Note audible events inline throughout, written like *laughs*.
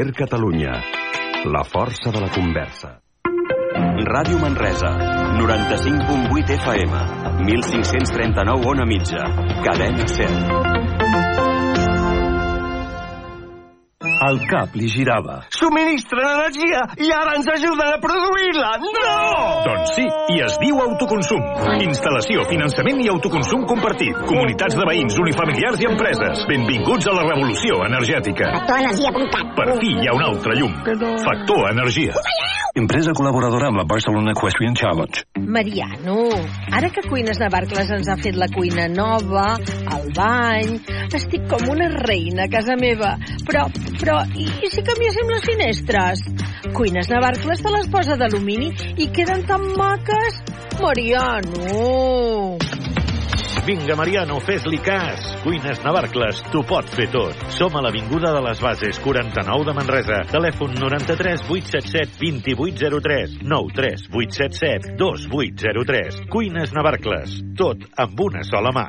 Ser Catalunya. La força de la conversa. Ràdio Manresa, 95.8 FM, 1539 on a mitja, cadena 100. El cap li girava. Subministren energia i ara ens ajuden a produir-la! No! Doncs sí, i es diu autoconsum. Instal·lació, finançament i autoconsum compartit. Comunitats de veïns, unifamiliars i empreses. Benvinguts a la revolució energètica. Factorenergia.cat Per fi hi ha un altre llum. Factor Energia. Empresa col·laboradora amb la Barcelona Equestrian Challenge. Mariano, ara que Cuines Navarcles ens ha fet la cuina nova, el bany... Estic com una reina a casa meva. Però, però, i, i si canviéssim les finestres? Cuines Navarcles te les posa d'alumini i queden tan maques. Mariano! Vinga, Mariano, fes-li cas. Cuines Navarcles, t'ho pot fer tot. Som a l'Avinguda de les Bases, 49 de Manresa. Telèfon 93 877 2803 93 877 2803. Cuines Navarcles, tot amb una sola mà.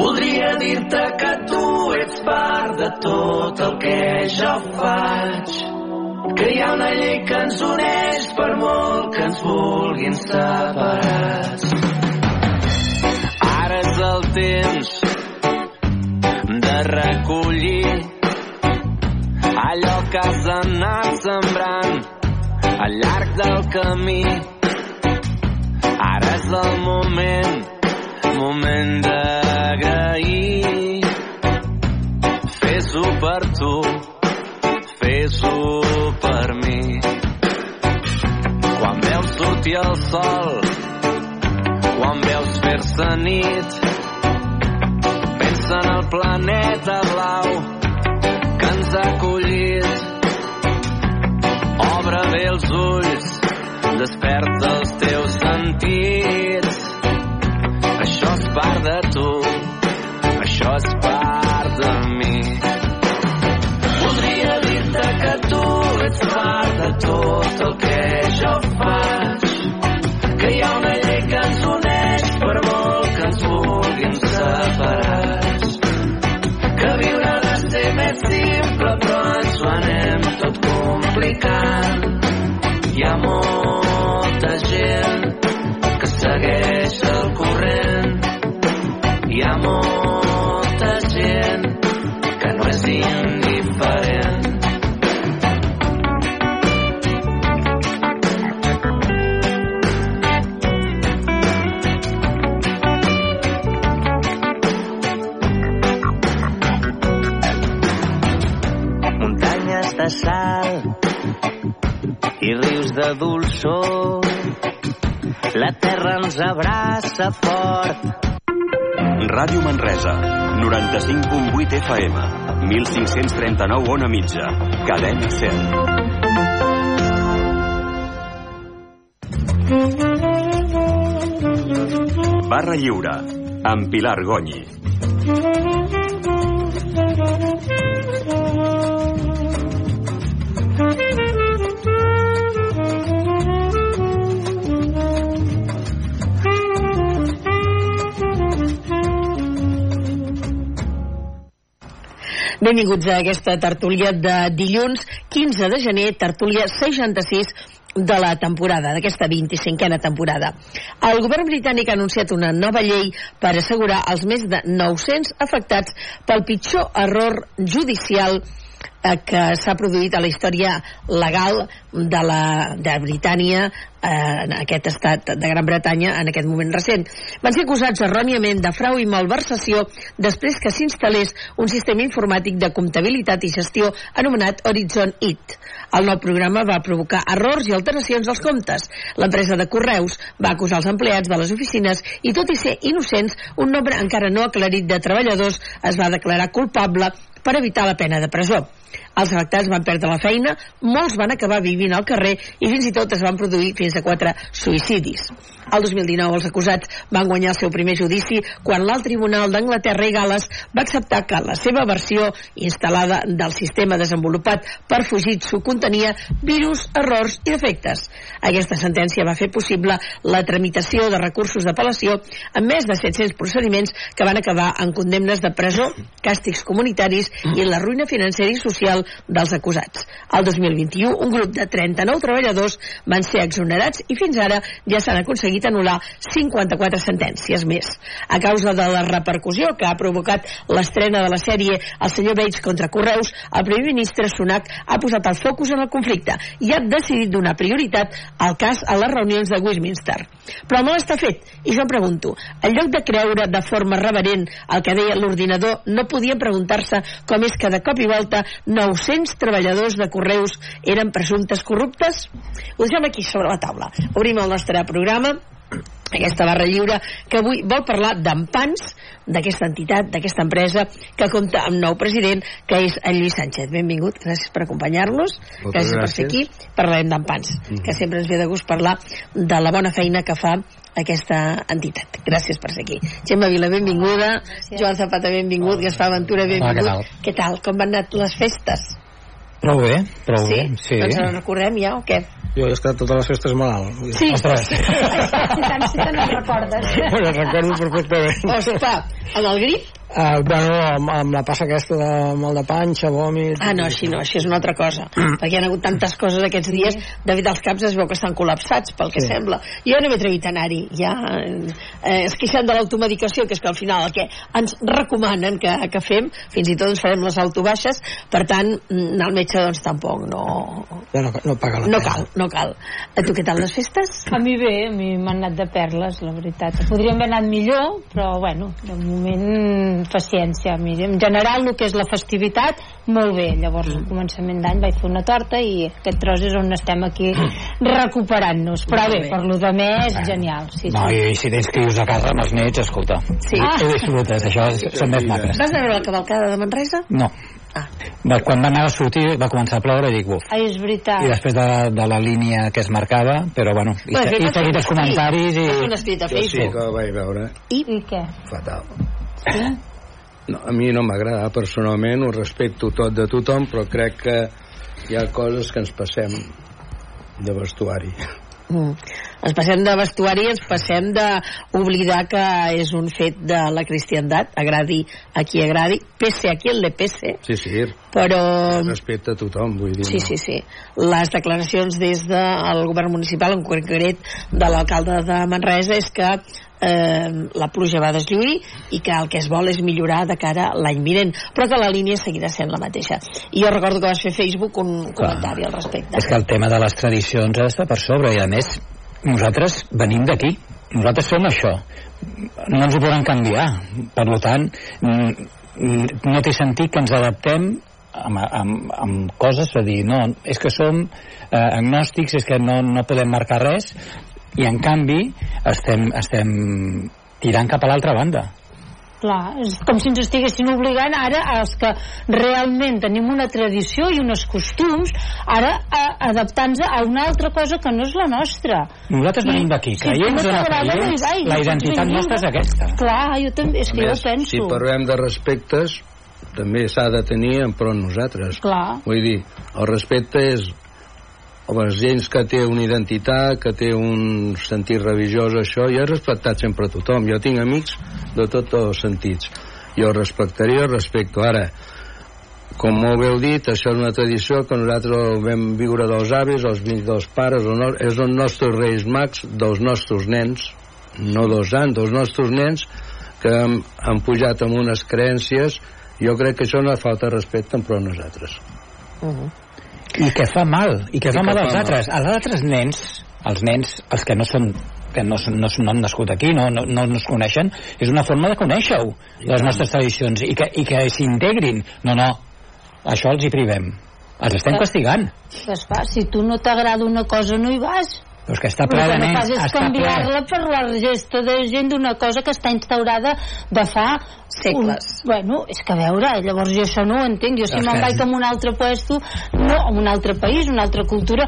Voldria dir-te que tu ets part de tot el que jo faig. Que hi ha una llei que ens uneix per molt que ens vulguin separats. Ara és el temps de recollir allò que has anat sembrant al llarg del camí. Ara és el moment, moment d'agrair. Fes-ho per tu, fes-ho per mi. Quan veus sortir el sol, quan veus fer-se nit, pensa en el planeta blau que ens ha acollit. Obre bé els ulls, desperta els teus sentits. Això és part de tu, això és part de tot el que jo faig. Que hi ha una llei que ens uneix per molt que ens vulguin separats. Que viure ha de ser més simple però ens ho anem tot complicant. Hi ha molta de dolçor. La terra ens abraça fort. Ràdio Manresa, 95.8 FM, 1539 on a mitja, cadena 100. Barra Lliure, amb Pilar Gonyi. Benvinguts a aquesta tertúlia de dilluns 15 de gener, tertúlia 66 de la temporada, d'aquesta 25a temporada. El govern britànic ha anunciat una nova llei per assegurar els més de 900 afectats pel pitjor error judicial que s'ha produït a la història legal de, la, de Britània eh, en aquest estat de Gran Bretanya en aquest moment recent. Van ser acusats erròniament de frau i malversació després que s'instal·lés un sistema informàtic de comptabilitat i gestió anomenat Horizon IT. El nou programa va provocar errors i alteracions als comptes. L'empresa de correus va acusar els empleats de les oficines i, tot i ser innocents, un nombre encara no aclarit de treballadors es va declarar culpable per evitar la pena de presó. Els afectats van perdre la feina, molts van acabar vivint al carrer i fins i tot es van produir fins a quatre suïcidis. El 2019 els acusats van guanyar el seu primer judici quan l'alt tribunal d'Anglaterra i Gales va acceptar que la seva versió instal·lada del sistema desenvolupat per Fujitsu contenia virus, errors i defectes. Aquesta sentència va fer possible la tramitació de recursos d'apel·lació amb més de 700 procediments que van acabar en condemnes de presó, càstigs comunitaris i la ruïna financera i social dels acusats. Al 2021, un grup de 39 treballadors van ser exonerats i fins ara ja s'han aconseguit anul·lar 54 sentències més. A causa de la repercussió que ha provocat l'estrena de la sèrie El senyor Bates contra Correus, el primer ministre Sunak ha posat el focus en el conflicte i ha decidit donar prioritat al cas a les reunions de Westminster. Però no està fet, i jo pregunto, en lloc de creure de forma reverent el que deia l'ordinador, no podien preguntar-se com és que de cop i volta 900 treballadors de Correus eren presumptes corruptes? Ho deixem aquí sobre la taula. Obrim el nostre programa aquesta barra lliure que avui vol parlar d'empans d'aquesta entitat, d'aquesta empresa que compta amb nou president que és en Lluís Sánchez. Benvingut, gràcies per acompanyar-nos gràcies, gràcies per ser aquí, parlarem d'empans mm -hmm. que sempre ens ve de gust parlar de la bona feina que fa aquesta entitat. Gràcies per ser aquí. Gemma Vila, benvinguda. Joan Zapata, benvingut. Gaspar Ventura, benvingut. què tal? què tal? Com van anar les festes? Prou bé, prou sí? bé. Sí, Doncs en recordem ja o què? Jo he estat totes les festes malalt. Sí. Ostres. Si tant, si tant et recordes. Bueno, recordo perfectament. Ospa, en el grip? Uh, bueno, amb, amb la passa aquesta de mal de panxa, vòmit... Ah, no, així no, així és una altra cosa. *clears throat* perquè hi ha hagut tantes coses aquests dies, de fet els caps es veu que estan col·lapsats, pel que Sí. sembla. Jo no m'he atrevit a anar-hi, ja eh, es queixen de l'automedicació, que és que al final el que ens recomanen que, que fem, fins i tot ens farem les autobaixes, per tant, mm, anar al metge doncs tampoc no, Ja no, no paga la no pena. cal, no cal. A tu què tal les festes? A mi bé, a mi m'han anat de perles, la veritat. Podríem haver anat millor, però bueno, de moment paciència. En general, el que és la festivitat, molt bé. Llavors, al començament d'any vaig fer una torta i aquest tros és on estem aquí recuperant-nos. Però bé, per lo de més, genial. Sí, No, sí. i si tens crios a casa amb els nets, escolta. Sí. Ho, ho disfrutes, això són més maques. Vas veure la cavalcada de Manresa? No. Ah. Va, quan va anar a sortir va començar a ploure i dic, uf. Ai, és veritat. I després de, de la línia que es marcava, però bueno, i, Bueno, i els comentaris i... Vas un escrit a Jo sí Facebook. que ho vaig veure. I, I què? Fatal. No, a mi no m'agrada personalment, ho respecto tot de tothom, però crec que hi ha coses que ens passem de vestuari. Mm. Ens passem de vestuari, ens passem d'oblidar que és un fet de la cristiandat, agradi a qui agradi, pese a qui le pese, Sí, sí, però... respecte a tothom, vull dir. Sí, no. sí, sí. Les declaracions des del govern municipal, en concret de l'alcalde de Manresa, és que eh, la pluja va deslluir i que el que es vol és millorar de cara a l'any vinent, però que la línia seguirà sent la mateixa. I jo recordo que vas fer Facebook un comentari al respecte. És que el tema de les tradicions ha d'estar per sobre i a més nosaltres venim d'aquí nosaltres som això no ens ho poden canviar per tant mm, no té sentit que ens adaptem amb, amb, amb coses a dir no, és que som eh, agnòstics és que no, no podem marcar res i en canvi estem, estem tirant cap a l'altra banda Clar, és com si ens estiguessin obligant ara als que realment tenim una tradició i uns costums, ara a adaptant-nos a una altra cosa que no és la nostra. nosaltres venim d'aquí, si creients no o no creients la doncs identitat vinga. nostra és aquesta Clar, jo també, és A que jo més, ho penso. Si parlem de respectes, també s'ha de tenir en pro nosaltres. Clar. Vull dir, el respecte és les gent que té una identitat, que té un sentit religiós, això, jo he respectat sempre tothom. Jo tinc amics de tots els sentits. Jo respectaria, respecto. Ara, com molt bé heu dit, això és una tradició que nosaltres vam viure dels avis, els fills dels pares, el no, és els nostres reis mags dels nostres nens, no dos anys, dels nostres nens que han, han pujat amb unes creences jo crec que això no falta respecte en pro nosaltres. Uh -huh. I que fa mal i que I fa que mal fa als mal. altres als altres nens els nens, els que no són que no, són- no, no han nascut aquí, no, no, no ens coneixen, és una forma de conèixer-ho, les nostres tradicions, i que, i que s'integrin. No, no, això els hi privem. Els estem castigant. Gaspar, si tu no t'agrada una cosa no hi vas Però és que està Però ple el de que no fas és canviar-la per la resta de gent d'una cosa que està instaurada de fa Segles. Un, bueno, és que a veure, llavors jo això no ho entenc. Jo si me'n vaig a un altre puesto, no, a un altre país, una altra cultura,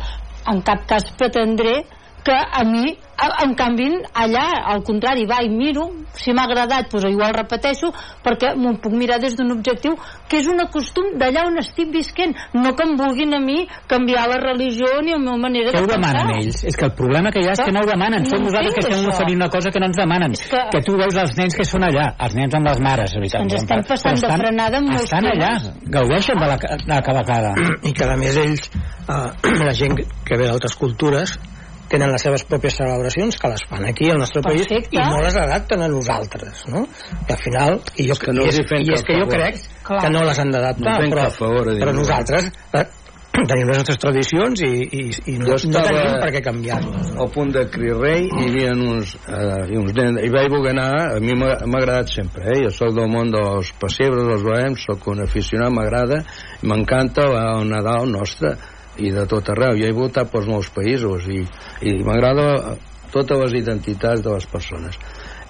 en cap cas pretendré que a mi, en canvi, allà, al contrari, va i miro, si m'ha agradat, doncs igual repeteixo, perquè m'ho puc mirar des d'un objectiu que és un costum d'allà on estic visquent, no que em vulguin a mi canviar la religió ni la meva manera Què de ho demanen pensar. ells? És que el problema que hi ha és que no ho demanen. Som No nosaltres que estem això. oferint una cosa que no ens demanen. que- Que tu veus els nens que són allà, els nens amb les mares, veritat. Ens estem passant Però de frenada en molts Estan allà, temes. gaudeixen de la, de la cavalcada. *clears throat* i que a més ells eh, *clears throat* la gent que ve d'altres cultures tenen les seves pròpies celebracions que les fan aquí al nostre Perfecte. país i no les adapten a nosaltres no? i al final i, jo, que no i, és, i és que jo crec Clar. que no les han d'adaptar No però, favor però nosaltres eh, *clears throat* tenim les nostres tradicions i, i, i no, no estava tenim per què canviar-les al punt de Cri Rei hi havia uns, eh, uns nens i vaig voler anar, a mi m'ha m'ha agradat sempre eh? jo sóc del món dels pessebres dels bohems, sóc un aficionat, m'agrada m'encanta el Nadal nostre i de tot arreu, jo he votat pels nous països i, i m'agrada totes les identitats de les persones.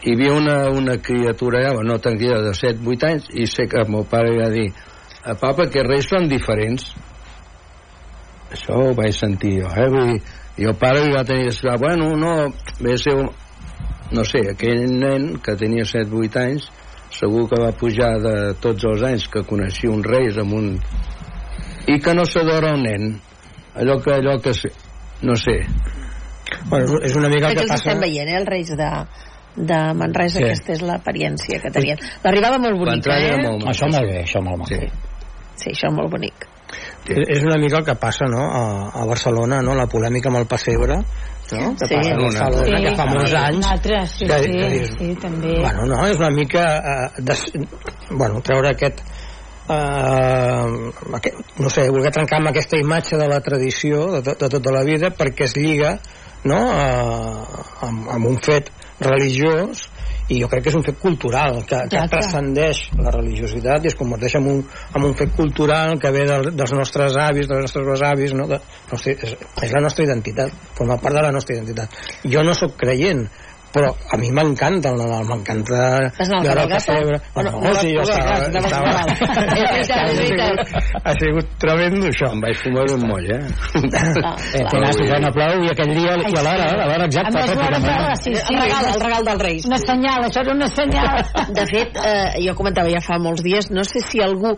Hi havia una, una criatura allà, no tan criatura, de 7-8 anys i sé que el meu pare va dir a papa que reis són diferents. Això ho vaig sentir jo, eh? Vull dir, i el pare va tenir que explicar, bueno, no, ve ser un... no sé, aquell nen que tenia 7-8 anys segur que va pujar de tots els anys que coneixia uns reis amb un... i que no s'adora un nen allò que, allò que sé, no sé bueno, és una mica el que passa estem veient, eh, els Reis de, de Manresa, Sí. aquesta és l'apariència que tenien. L'arribada molt bonica, eh? molt Això molt bé, això molt Sí. maco. Sí, això molt bonic. és és una mica el que passa no? a, a Barcelona, no? la polèmica amb el pessebre no? que Sí. passa a Barcelona, Sí, que fa molts anys un altre, sí, que- sí, que dius, sí, també. Bueno, no, és una mica eh, des, bueno, treure aquest eh, no sé, voler trencar amb aquesta imatge de la tradició de, to- de tota la vida perquè es lliga no, eh, amb, amb un fet religiós i jo crec que és un fet cultural que, que Exacte. transcendeix la religiositat i es converteix en un, en un fet cultural que ve del, dels nostres avis, dels nostres besavis no? de, nostre, és, és la nostra identitat forma part de la nostra identitat jo no sóc creient però a mi m'encanta el Nadal, m'encanta veure el Cabalgata? pessebre. O no? no, sí, jo estava, estava, ha sigut tremendo això em vaig fumar un moll eh? Ah, *laughs* Eh, que no plou i aquell dia i a l'hora, a l'hora exacta. A més, l'hora pràcticament. de- sí, sí, el, regal, el regal dels Reis. Una senyal, això era una senyal. *laughs* De fet, eh, jo comentava ja fa molts dies, no sé si algú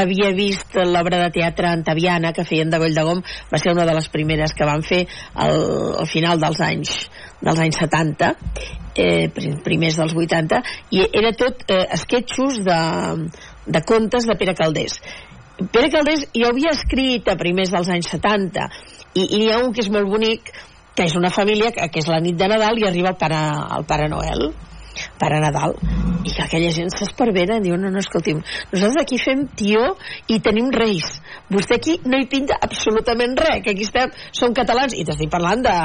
havia vist l'obra de teatre Antaviana que feien de Goll de Gom, va ser una de les primeres que van fer al, al final dels anys dels anys 70 eh, prim- primers dels 80 i era tot eh, esquetxos de, de contes de Pere Caldés Pere Caldés jo havia escrit a primers dels anys 70 i, i n'hi ha un que és molt bonic que és una família que, que és la nit de Nadal i arriba el Pare, el Pare Noel per a Nadal i que aquella gent s'espervera i diu no, no, escolti'm, nosaltres aquí fem tió i tenim reis. Vostè aquí no hi pinta absolutament res que aquí estem, som catalans i t'estic parlant de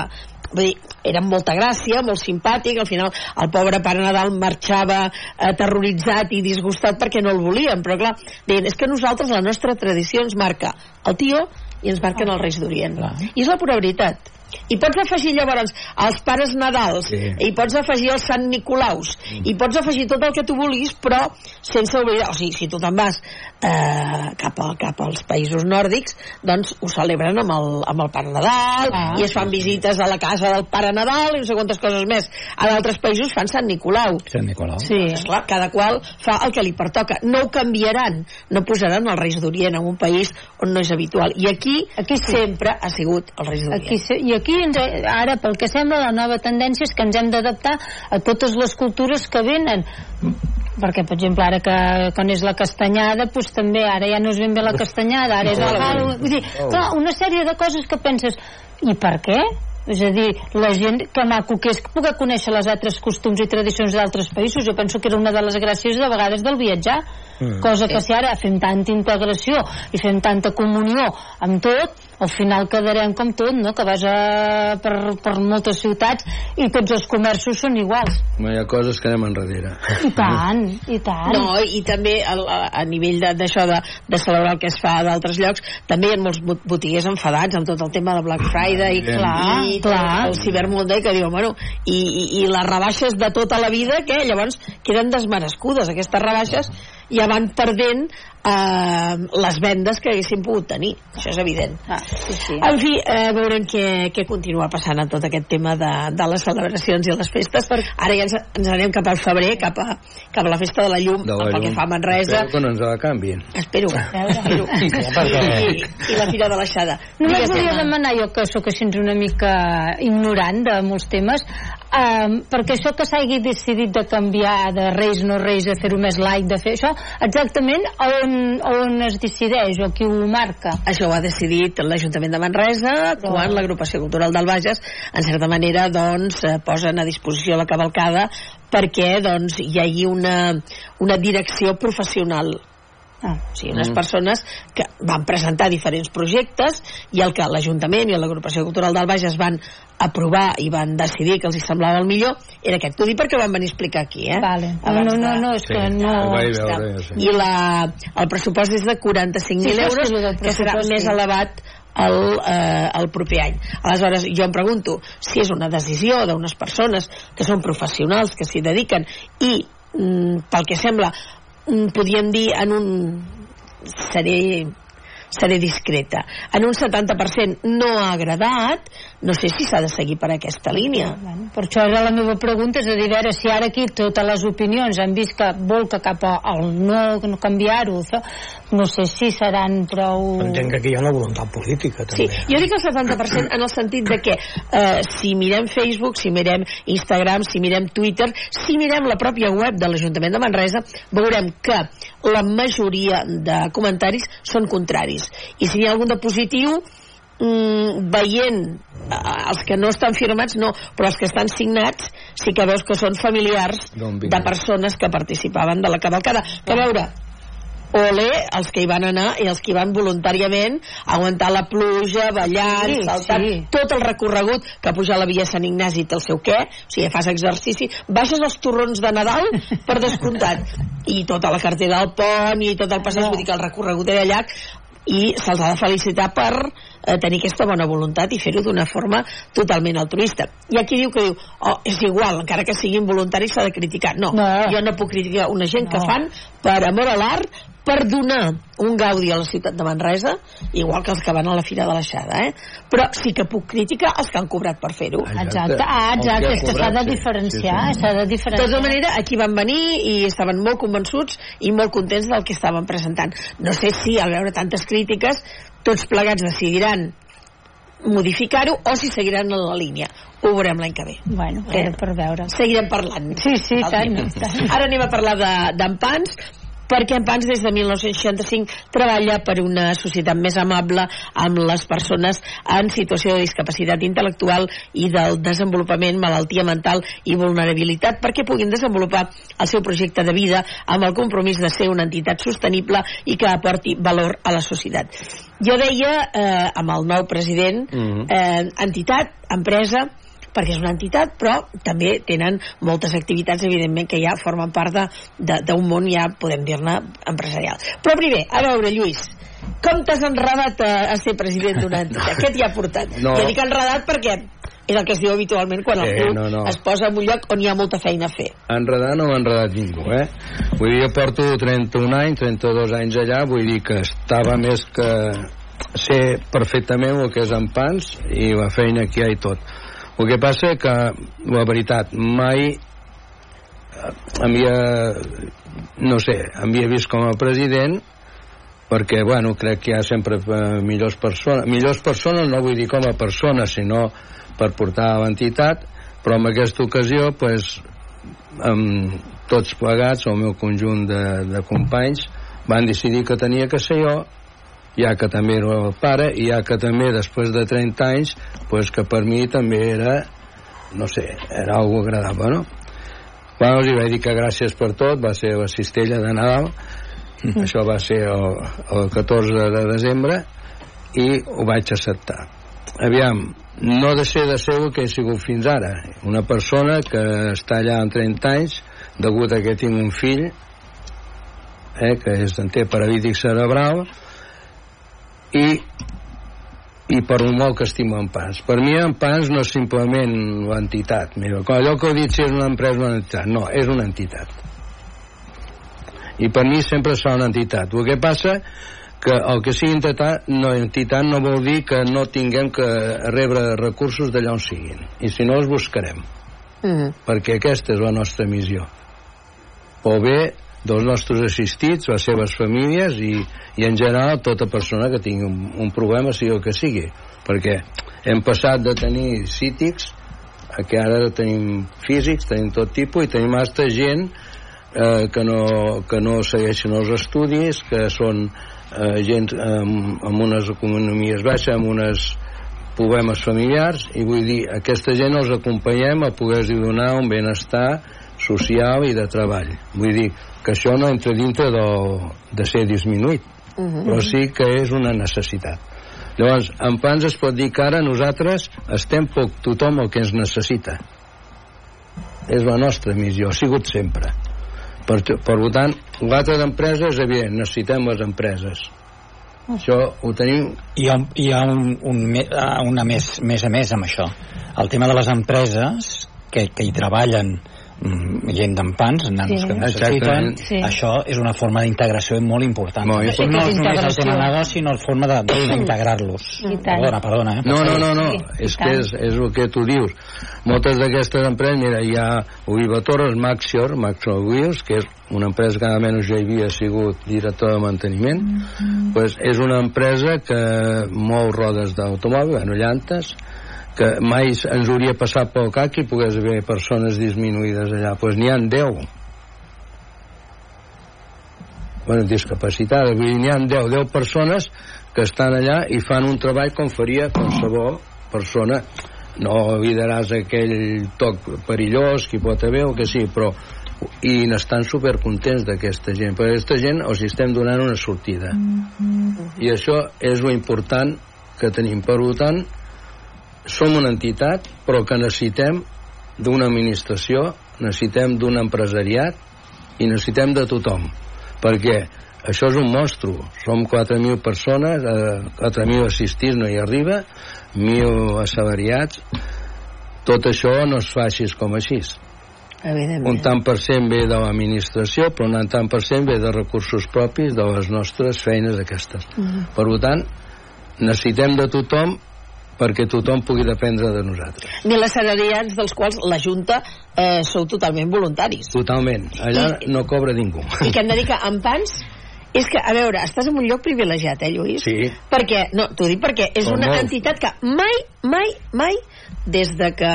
vull dir, era amb molta gràcia, molt simpàtic al final el pobre Pare Nadal marxava aterroritzat i disgustat perquè no el volien, però clar, deien, és que nosaltres la nostra tradició ens marca el tió i ens marquen els Reis d'Orient. I és la pura veritat. I pots afegir llavors els pares Nadals Sí. i pots afegir els Sant Nicolaus i pots afegir tot el que tu vulguis però sense oblidar, o sigui, si tu te'n vas eh, cap, a, cap als països nòrdics doncs ho celebren amb el, amb el Pare Nadal Ah. i es fan visites a la casa del Pare Nadal i no sé quantes coses més a d'altres països fan Sant Nicolau Sant Nicolau. Sí. Esclar, cada qual fa el que li pertoca. No ho canviaran, no posaran els Reis d'Orient en un país on no és habitual. I aquí, Aquí sí. sempre ha sigut els Reis d'Orient. Aquí, I aquí, ens, ara, pel que sembla, la nova tendència és que ens hem d'adaptar a totes les cultures que venen. Perquè, per exemple, ara que quan és la castanyada, doncs també, ara ja no és ben bé la castanyada, ara és el Halloween. Vull dir, clar, una sèrie de coses que penses, i per què? És a dir, la gent, que maco que és que poder conèixer les altres costums i tradicions d'altres països. Jo penso que era una de les gràcies de vegades del viatjar. Mm. Cosa que si ara fem tanta integració i fem tanta comunió amb tot, al final quedarem com tot, no? que vas a, per, per moltes ciutats i tots els comerços són iguals. No hi ha coses que anem enrere. I tant, i tant. No, i també a, a, a nivell d'això de, de celebrar el que es fa a d'altres llocs, també hi ha molts bot- botiguers enfadats amb tot el tema de Black Friday Evident. Clar, i clar. el Cyber Monday que diuen, bueno, i, i, i les rebaixes de tota la vida que llavors queden desmerescudes. Aquestes rebaixes ja van perdent eh, les vendes que haguessin pogut tenir. Això és evident. Ah, sí, sí. En fi, eh, veurem què, què continua passant en tot aquest tema de, de les celebracions i les festes. Ara ja ens, ens anem cap al febrer, cap a, cap a la festa de la llum, De la pel que fa a Manresa. Espero que no ens la canvien. Espero, espero. I, I la Fira de l'Aixada. Només volia demanar, jo que sóc així una mica ignorant de molts temes, um, perquè això que s'hagi decidit de canviar de reis no reis, de fer-ho més light, de fer això, exactament on, on es decideix o qui ho marca? Això ho ha decidit l'Ajuntament de Manresa quan l'agrupació cultural del Bages en certa manera doncs eh, posen a disposició la cavalcada perquè doncs hi hagi una, una direcció professional Ah. o sigui, unes Mm. persones que van presentar diferents projectes i el que l'Ajuntament i l'Agrupació Cultural del Bages van aprovar i van decidir que els hi semblava el millor era aquest. T'ho dic perquè ho van venir a explicar aquí, eh? Vale. No, Abans no, no, no, és que no... ho vaig veure, ja sé. I la, el pressupost és de 45.000 Sí, sí, euros, sí, del que serà pressupost, més sí. elevat el, eh, el proper any. Aleshores, jo em pregunto si és una decisió d'unes persones que són professionals, que s'hi dediquen, i, mm, pel que sembla, podríem dir en un... seré seré discreta. En un 70% no ha agradat, no sé si s'ha de seguir per aquesta línia. Bueno, per això era la meva pregunta, és a dir, a veure si ara aquí totes les opinions han vist que vol que cap al no, no canviar-ho, no sé si seran prou... Entenc que aquí hi ha una voluntat política, Sí, també. jo dic el 70% en el sentit de que eh, si mirem Facebook, si mirem Instagram, si mirem Twitter, si mirem la pròpia web de l'Ajuntament de Manresa, veurem que la majoria de comentaris són contraris. I si hi ha algun de positiu, mm, veient eh, els que no estan firmats no, però els que estan signats sí que veus que són familiars de persones que participaven de la cavalcada. Que a veure, ole els que hi van anar i els que hi van voluntàriament aguantar la pluja, ballant, Sí, saltant, sí. tot el recorregut que pujar a la via Sant Ignasi té el seu què, o sigui, fas exercici, baixes els torrons de Nadal per descomptat, *laughs* i tota la cartera del pont i tot el passeig, vull dir que el recorregut era llarg i se'ls ha de felicitar per eh, tenir aquesta bona voluntat i fer-ho d'una forma totalment altruista. Hi ha qui diu que diu, oh, és igual, encara que siguin voluntaris s'ha de criticar. No, No. jo no puc criticar una gent que No. fan per amor a l'art, per donar un gaudi a la ciutat de Manresa, igual que els que van a la Fira de l'Aixada, eh? Però sí que puc criticar els que han cobrat per fer-ho. Exacte, ah, exacte, és que s'ha de diferenciar, s'ha de De diferenciar. tota manera, aquí van venir i estaven molt convençuts i molt contents del que estaven presentant. No sé si, al veure tantes crítiques, tots plegats decidiran modificar-ho o si seguiran en la línia. Ho veurem l'any que ve. Bueno, queda per veure. Seguirem parlant. Sí, sí, tant, tant. Ara anem a parlar de- d'en Pans perquè en Pans des de 1965 treballa per una societat més amable amb les persones en situació de discapacitat intel·lectual i del desenvolupament, malaltia mental i vulnerabilitat perquè puguin desenvolupar el seu projecte de vida amb el compromís de ser una entitat sostenible i que aporti valor a la societat. Jo deia, eh, amb el nou president, Mhm. eh, entitat, empresa, perquè és una entitat, però també tenen moltes activitats, evidentment, que ja formen part d'un món, ja podem dir-ne, empresarial. Però primer, a veure, Lluís, com t'has enredat a, a ser president d'una entitat? Què t'hi ha portat? No. Ja dic enredat perquè és el que es diu habitualment quan Eh, algú no, no. es posa en un lloc on hi ha molta feina a fer. Enredar no m'ha enredat ningú, eh? Vull dir, jo porto 31 anys, 32 anys allà, vull dir que estava més que sé perfectament el que és en pans i la feina que hi ha i tot. El que passa que, la veritat, mai eh, havia, no sé, havia vist com a president perquè, bueno, crec que hi ha sempre eh, millors persones, millors persones no vull dir com a persones, sinó per portar a l'entitat, però en aquesta ocasió, pues, amb tots plegats, el meu conjunt de, de companys, van decidir que tenia que ser jo, ja que també era el pare, i ja que també després de 30 anys, pues, que per mi també era, no sé, era algo agradable, no? Bueno, hi vaig dir que gràcies per tot, va ser la cistella de Nadal, això va ser el, el 14 de desembre, i ho vaig acceptar. Aviam, no de ser de ser el que he sigut fins ara. Una persona que està allà en 30 anys degut a que tinc un fill eh, que és, en té paralític cerebral i i per un molt que estimo en Pans. Per mi en Pans no és simplement l'entitat. Allò que heu dit si és una empresa una entitat. No, és una entitat. I per mi sempre serà una entitat. El que passa que el que sigui entitat no, entitat no vol dir que no tinguem que rebre recursos d'allà on siguin. I si no, els buscarem. Mm -hmm. Perquè aquesta és la nostra missió. O bé dels nostres assistits, les seves famílies i, i en general tota persona que tingui un, un problema, sigui el que sigui. Perquè hem passat de tenir cítics a que ara tenim físics, tenim tot tipus i tenim hasta gent eh, que, no, que no segueixen els estudis que són eh, gent amb, amb unes economies baixes amb unes problemes familiars i vull dir, aquesta gent els acompanyem a poder-los donar un benestar social i de treball. Vull dir, que això no entra dintre de, de ser disminuït Uh -huh. però sí que és una necessitat. Llavors, en Pans es pot dir que ara nosaltres estem poc tothom el que ens necessita. És la nostra missió, ha sigut sempre. Per, per tant, l'altre d'empreses, evident, necessitem les empreses. Això ho tenim. Hi ha, hi ha un, un, una més, més a més amb això. El tema de les empreses que, que hi treballen gent d'empans, nanos Sí. que necessiten. Sí. això és una forma d'integració molt important Molt no, important. no és només el tema negoci sinó la forma d'integrar-los perdona, perdona eh? No, no, no, no. Sí, és que és, és el que tu dius. Moltes d'aquestes empreses, mira, hi ha Oliva Torres, Maxior, Maxior Wheels, que és una empresa que almenys jo hi havia sigut director de manteniment, pues és una empresa que mou rodes d'automòbil, bueno, llantes, que mai ens hauria passat pel cap que hi pogués haver persones disminuïdes allà. Pues n'hi han 10. Bueno, discapacitades, vull dir, n'hi han 10, 10 persones que estan allà i fan un treball com faria qualsevol persona. No evitaràs aquell toc perillós que hi pot haver o que sí, però i n'estan supercontents d'aquesta gent. Perquè aquesta gent els estem donant una sortida. I això és lo important que tenim. Per tant som una entitat però que necessitem d'una administració necessitem d'un empresariat i necessitem de tothom. Perquè això és un monstru som 4.000 persones eh, 4.000 assistits no hi arriba 1.000 assalariats. Tot això no es fa així com així. Un tant per cent ve de l'administració però un tant per cent ve de recursos propis de les nostres feines aquestes. Mhm. per tant necessitem de tothom perquè tothom pugui dependre de nosaltres. Ni les salariats dels quals la Junta eh, sou totalment voluntaris. Totalment, allà I- no cobra ningú. I que hem de dir que en Pans és que, a veure, estàs en un lloc privilegiat, eh, Lluís? sí, Perquè, no, t'ho dic perquè és Com una molt. entitat que mai, mai, mai, des de que,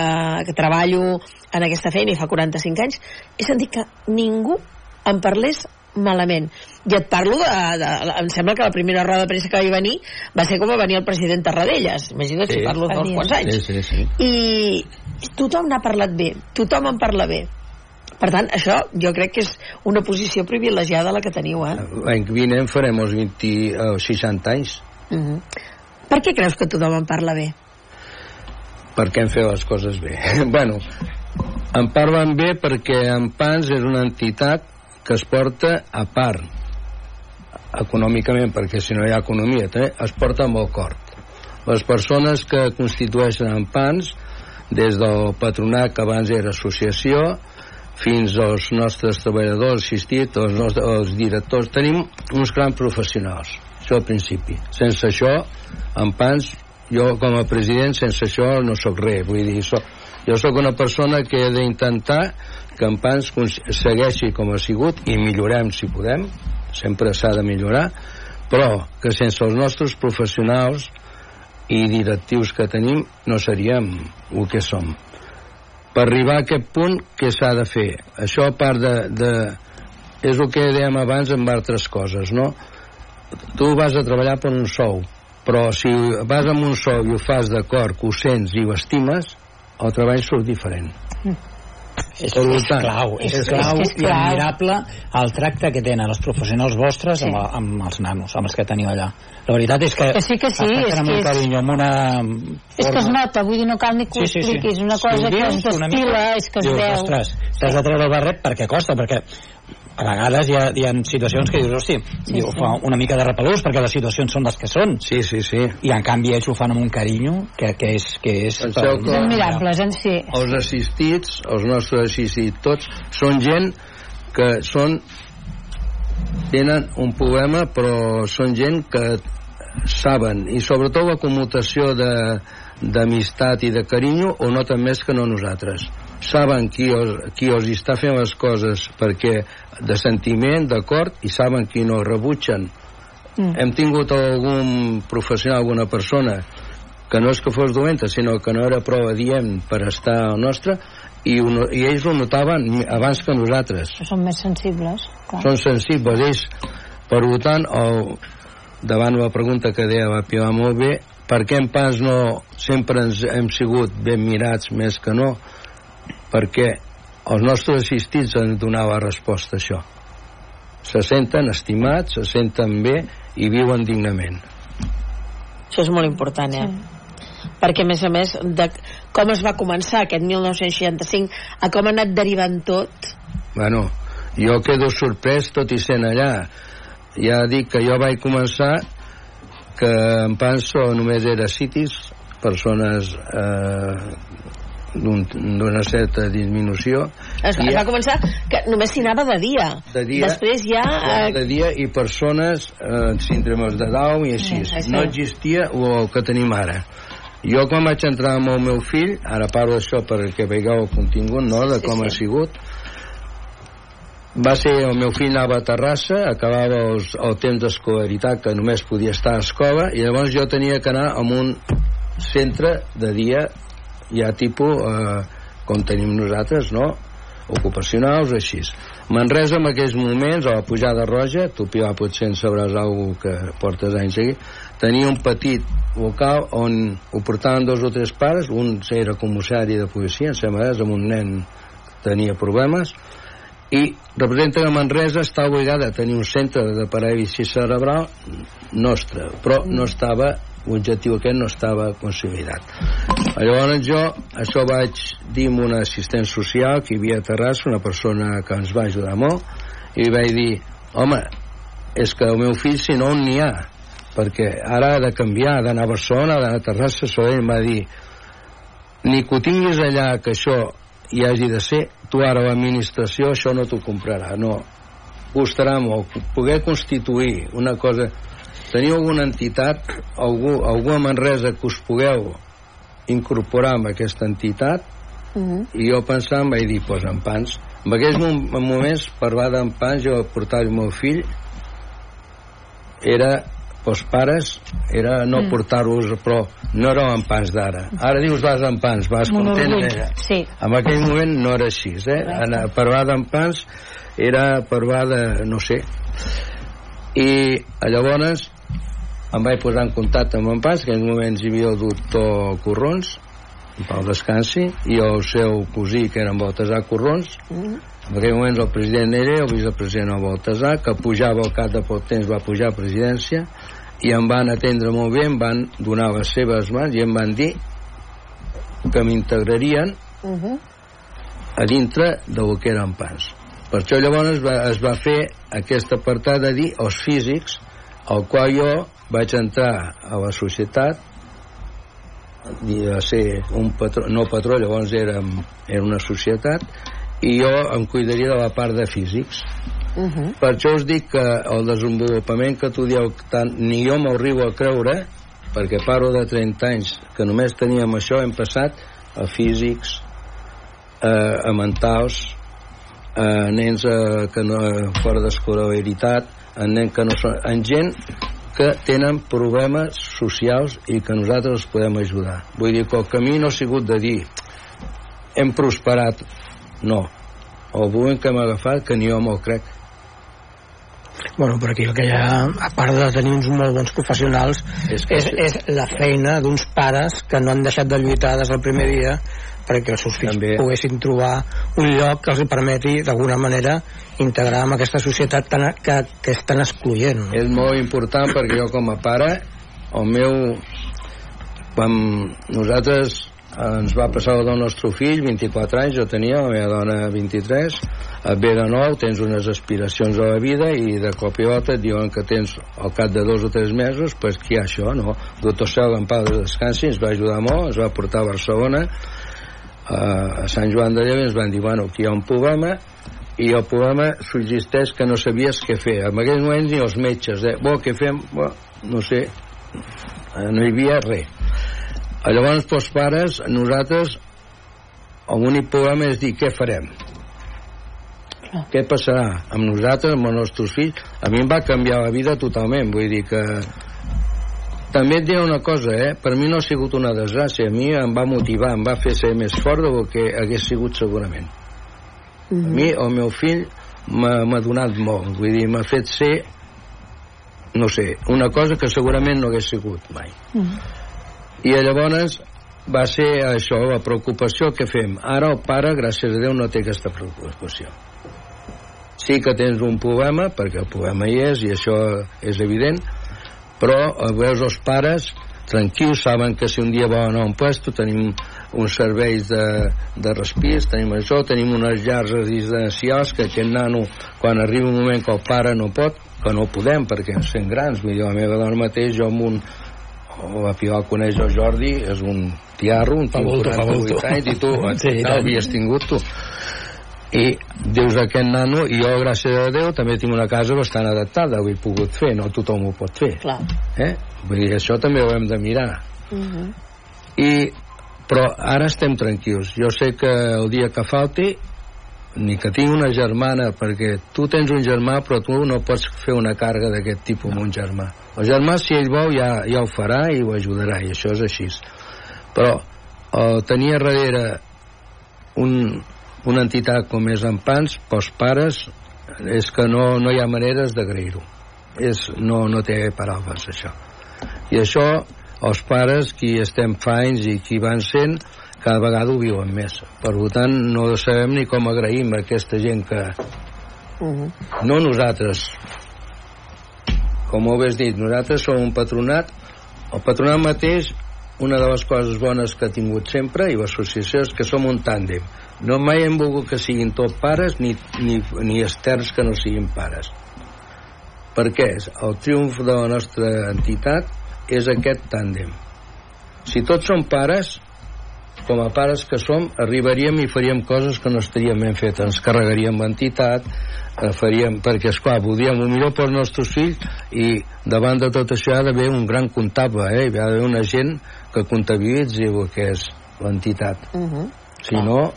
que treballo en aquesta feina i fa 45 anys, he sentit que ningú em parlés malament. I et parlo de, de, Em sembla que la primera roda de premsa que vaig venir va ser com va venir el president Tarradellas. Imagina't si Sí. parlo d'uns quants anys. sí, sí, sí. I tothom n'ha parlat bé, tothom en parla bé. Per tant, això jo crec que és una posició privilegiada la que teniu, eh? l'any vinent farem els 20, eh, 60 anys Uh -huh. Per què creus que tothom en parla bé? perquè hem fet les coses bé. *laughs* bueno, en parlen bé perquè en Pans és una entitat que es porta a part econòmicament, perquè si no hi ha economia també, es porta amb el cor. Les persones que constitueixen en Pans des del patronat que abans era associació fins als nostres treballadors assistits, els, nostres, els directors tenim uns grans professionals això al principi. Sense això en Pans jo com a president sense això no sóc res. Vull dir, so, jo sóc una persona que he d'intentar que en Pans segueixi com ha sigut i millorem si podem. Sempre s'ha de millorar. Però que sense els nostres professionals i directius que tenim no seríem el que som. Per arribar a aquest punt què s'ha de fer? això a part de, de és el que dèiem abans amb altres coses no? tu vas a treballar per un sou però si vas amb un sou i ho fas d'acord que ho sents i ho estimes el treball surt diferent és, és clau, és, és clau, que és i admirable el tracte que tenen els professionals vostres Sí. amb, amb els nanos, amb els que teniu allà. La veritat és que, Que sí, que sí, és que és- carinyo, amb una És que es forma- nota, vull dir, no cal ni que ho Sí, sí, sí. expliquis, una Si ho cosa que dius es una destila, és que es dius, veu. Ostres, t'has de treure el barret perquè costa, perquè a vegades hi ha, hi ha situacions que dius, hosti, sí, diu, sí. fa una mica de repelús perquè les situacions són les que són. Sí, sí, sí. I en canvi ells ho fan amb un carinyo que, que és... Que és Penseu que- Admirables en si. Els assistits, els nostres assistits, tots, són gent que són tenen un problema però són gent que saben i sobretot la commutació de d'amistat i de carinyo ho noten més que no nosaltres saben qui os, qui os està fent les coses perquè de sentiment, d'acord i saben qui no rebutgen Mm. hem tingut algun professional, alguna persona que no és que fos dolenta, sinó que no era prou adient per estar al nostre i, un, i ells ho notaven abans que nosaltres Són més sensibles, clar. són sensibles ells per tant el, davant la pregunta que deia la Pilar molt bé per què en pas no sempre ens hem sigut ben mirats més que no perquè els nostres assistits donar la resposta a això se senten estimats, se senten bé i viuen dignament Això és molt important, eh? Perquè, a més a més, de com es va començar aquest 1965 a com ha anat derivant tot, Bueno, jo quedo sorprès tot i sent allà. Ja dic que jo vaig començar que en Panso només era citis, persones eh, d'un- d'una certa disminució. es, I es va començar que només s'hi anava de dia. de dia, Després ja... Eh, de dia i persones eh, síndromes de Down i així. Sí, sí. No existia el que tenim ara. Jo quan vaig entrar amb el meu fill, ara parlo d'això perquè veieu el contingut, no?, de Sí, com sí. ha sigut, va ser, el meu fill anava a Terrassa, acabava els, el temps d'escolaritat que només podia estar a escola, i llavors jo tenia que anar a un centre de dia ja tipus eh, com tenim nosaltres, no? ocupacionals o així. Manresa en aquells moments, a la pujada roja, tu Pilar potser en sabràs alguna que portes anys aquí, tenia un petit local on ho portaven dos o tres pares, un era comissari de policia, em sembla, amb un nen tenia problemes, i representa que Manresa està obligada a tenir un centre de paràlisi cerebral nostre, però no estava l'objectiu aquest no estava consolidat. Llavors jo això vaig dir amb un assistent social que hi havia a Terrassa, una persona que ens va ajudar molt, i vaig dir, home, és que el meu fill si no on n'hi ha, perquè ara ha de canviar, ha d'anar a Barcelona, ha d'anar a Terrassa, so ell em va dir, ni que ho tinguis allà que això hi hagi de ser, tu ara l'administració això no t'ho comprarà, no. Costarà molt. Poder constituir una cosa... Teniu alguna entitat, algú, algú a Manresa que us pugueu incorporar amb aquesta entitat Mhm. i jo pensava, em vaig dir, pues en pans. En aquells mom- moments, parlar d'en pans, jo portar el meu fill era els pares era no Mm. portar-los però no era l'empans d'ara ara dius vas empans, vas Un content era. sí. en aquell moment no era així eh? Anar, parlar d'empans era parlar de no sé i llavors em vaig posar en contacte amb en Pas, que en aquells moments hi havia el doctor Corrons, en Pau Descansi, i el seu cosí, que era en Baltasar Corrons, en aquell moment el president era el vicepresident el Baltasar, que pujava al cap de poc temps, va pujar a presidència, i em van atendre molt bé, em van donar les seves mans i em van dir que m'integrarien Mhm. a dintre del que eren pans. Per això llavors es va, es va fer aquest apartat de dir els físics, al qual jo vaig entrar a la societat i a ser un patró, no patró, llavors era, era una societat, i jo em cuidaria de la part de físics. Mhm. Per això us dic que el desenvolupament que tu dieu tant, ni jo m'arribo a creure perquè parlo de 30 anys que només teníem això, hem passat a físics eh, a mentals a nens eh, que no, fora d'escolaritat a nens que no són en gent que tenen problemes socials i que nosaltres els podem ajudar. Vull dir que el camí no ha sigut de dir hem prosperat. No. El moment que hem agafat que ni jo me'l crec. Bueno, però aquí el que hi ha, a part de tenir uns molt bons professionals, és, que és, és la feina d'uns pares que no han deixat de lluitar des del primer dia perquè els seus fills També. poguessin trobar un lloc que els permeti d'alguna manera integrar en aquesta societat tan, que, que és tan excloent. És molt important perquè jo com a pare, el meu... Quan nosaltres ens va passar el del nostre fill, 24 anys jo tenia, la meva dona 23, et ve de nou, tens unes aspiracions a la vida i de cop i volta et diuen que tens al cap de dos o tres mesos, pues què hi ha això, no? El doctor Cel en pau de descansi ens va ajudar molt, ens va portar a Barcelona, a Sant Joan de Lleve ens van dir, bueno, aquí hi ha un problema i el problema subsisteix que no sabies què fer. En aquells moments ni els metges, eh? Bo, què fem? Bo, no sé, eh, no hi havia res. Eh, Llavors, els pares, nosaltres, l'únic problema és dir què farem. Què passarà amb nosaltres, amb els nostres fills? A mi em va canviar la vida totalment, vull dir que també et diré una cosa, eh? per mi no ha sigut una desgràcia, a mi em va motivar, em va fer ser més fort del que hagués sigut segurament. Mm -hmm. A mi, el meu fill, m'ha m'ha donat molt, vull dir, m'ha fet ser, no sé, una cosa que segurament no hagués sigut mai. Mm -hmm. I llavors va ser això, la preocupació que fem. Ara el pare, gràcies a Déu, no té aquesta preocupació. Sí que tens un problema, perquè el problema hi és, i això és evident, però eh, veus els pares tranquils, saben que si un dia volen a un puesto tenim uns serveis de, de respirs, tenim això, tenim unes llars residencials que aquest nano, quan arriba un moment que el pare no pot, que no podem perquè ens fem grans, vull dir, la meva dona mateix, jo amb un o la Pilar coneix el Jordi, és un tiarro, un tio fa 48 bulto. anys, i tu, *laughs* Sí, i tant. havies tingut tu. I dius aquest nano, i jo, gràcies a Déu, també tinc una casa bastant adaptada, ho he pogut fer, no tothom ho pot fer. Clar. Eh? Vull dir, això també ho hem de mirar. Uh -huh. I, però ara estem tranquils. Jo sé que el dia que falti, ni que tinc una germana, perquè tu tens un germà, però tu no pots fer una càrrega d'aquest tipus amb un germà. El germà, si ell vol, ja, ja ho farà i ho ajudarà, i això és així. Però eh, tenir darrere un, una entitat com és en Pans, pels pares, és que no, no hi ha maneres d'agrair-ho. No, no té paraules, això. I això, els pares, qui estem fa anys i qui van sent, cada vegada ho viuen més. Per tant, no sabem ni com agraïm a aquesta gent que... Uh -huh. No nosaltres, com ho has dit, nosaltres som un patronat, el patronat mateix, una de les coses bones que ha tingut sempre, i l'associació, és que som un tàndem. No mai hem volgut que siguin tot pares ni, ni, ni externs que no siguin pares. Per què? El triomf de la nostra entitat és aquest tàndem. Si tots som pares, com a pares que som, arribaríem i faríem coses que no estaríem ben fetes. Ens carregaríem l'entitat, eh, faríem, perquè, esclar, voldríem el millor pels nostres fills i davant de tot això hi ha d'haver un gran comptable, eh? hi ha d'haver una gent que comptabilitzi el que és l'entitat. Uh -huh. Si no,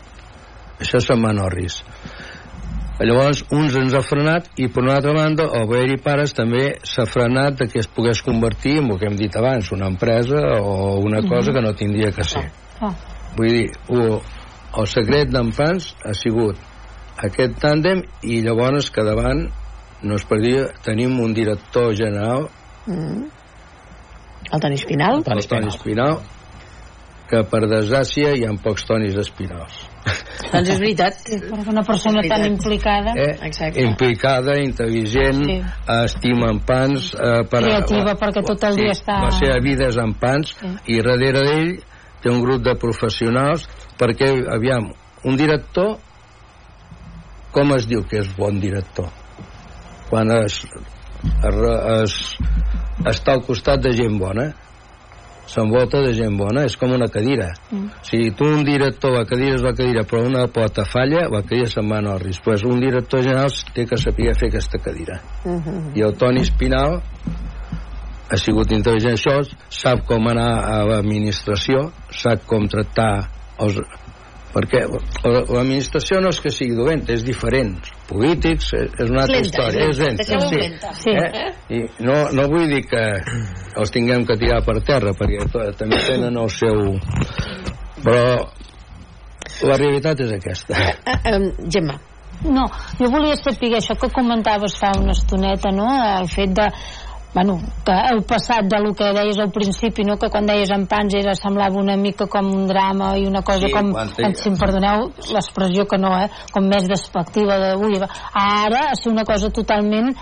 això a risc. Llavors, uns ens ha frenat i, per una altra banda, el Bayer i Pares també s'ha frenat que es pogués convertir en el que hem dit abans, una empresa o una cosa que no tindria que ser. Vull dir, el, el secret d'en Pans ha sigut aquest tàndem i llavors que davant no es per dir, tenim un director general -huh. El Toni Espinal? el Toni Espinal que per desgràcia hi ha pocs Tonis Espinals Doncs és veritat. Perquè una persona tan implicada, eh? Exacte. implicada, intel·ligent, Sí. sí. estima en pans, eh, per, creativa, perquè tot el dia està... la seva vida és en pans Sí. i darrere d'ell té un grup de professionals perquè, aviam, un director com es diu que és bon director? Quan es, es, es està al costat de gent bona s'envolta de gent bona, és com una cadira Mm. si tu un director, la cadira és la cadira però una pota falla, la cadira se'n va al risc pues un director general té que saber fer aquesta cadira Uh -huh. i el Toni Espinal ha sigut intel·ligent això, sap com anar a l'administració, sap com tractar els... perquè la- l'administració no és que sigui dolenta, és diferent. Polítics és és una altra Lenta, història, és és lenta, lenta. deixeu-ho Sí. lenta. Sí. Eh? I no, no vull dir que els tinguem que tirar per terra, perquè també tenen el seu... Però la realitat és aquesta. Uh, um, Gemma, no, jo volia saber això que comentaves fa una estoneta, no? El fet de bueno, que heu passat de lo que deies al principi, no? que quan deies en pans era, semblava una mica com un drama i una cosa Sí, com, quan si em perdoneu l'expressió que no, eh? com més despectiva de, ui, ara ha ser una cosa totalment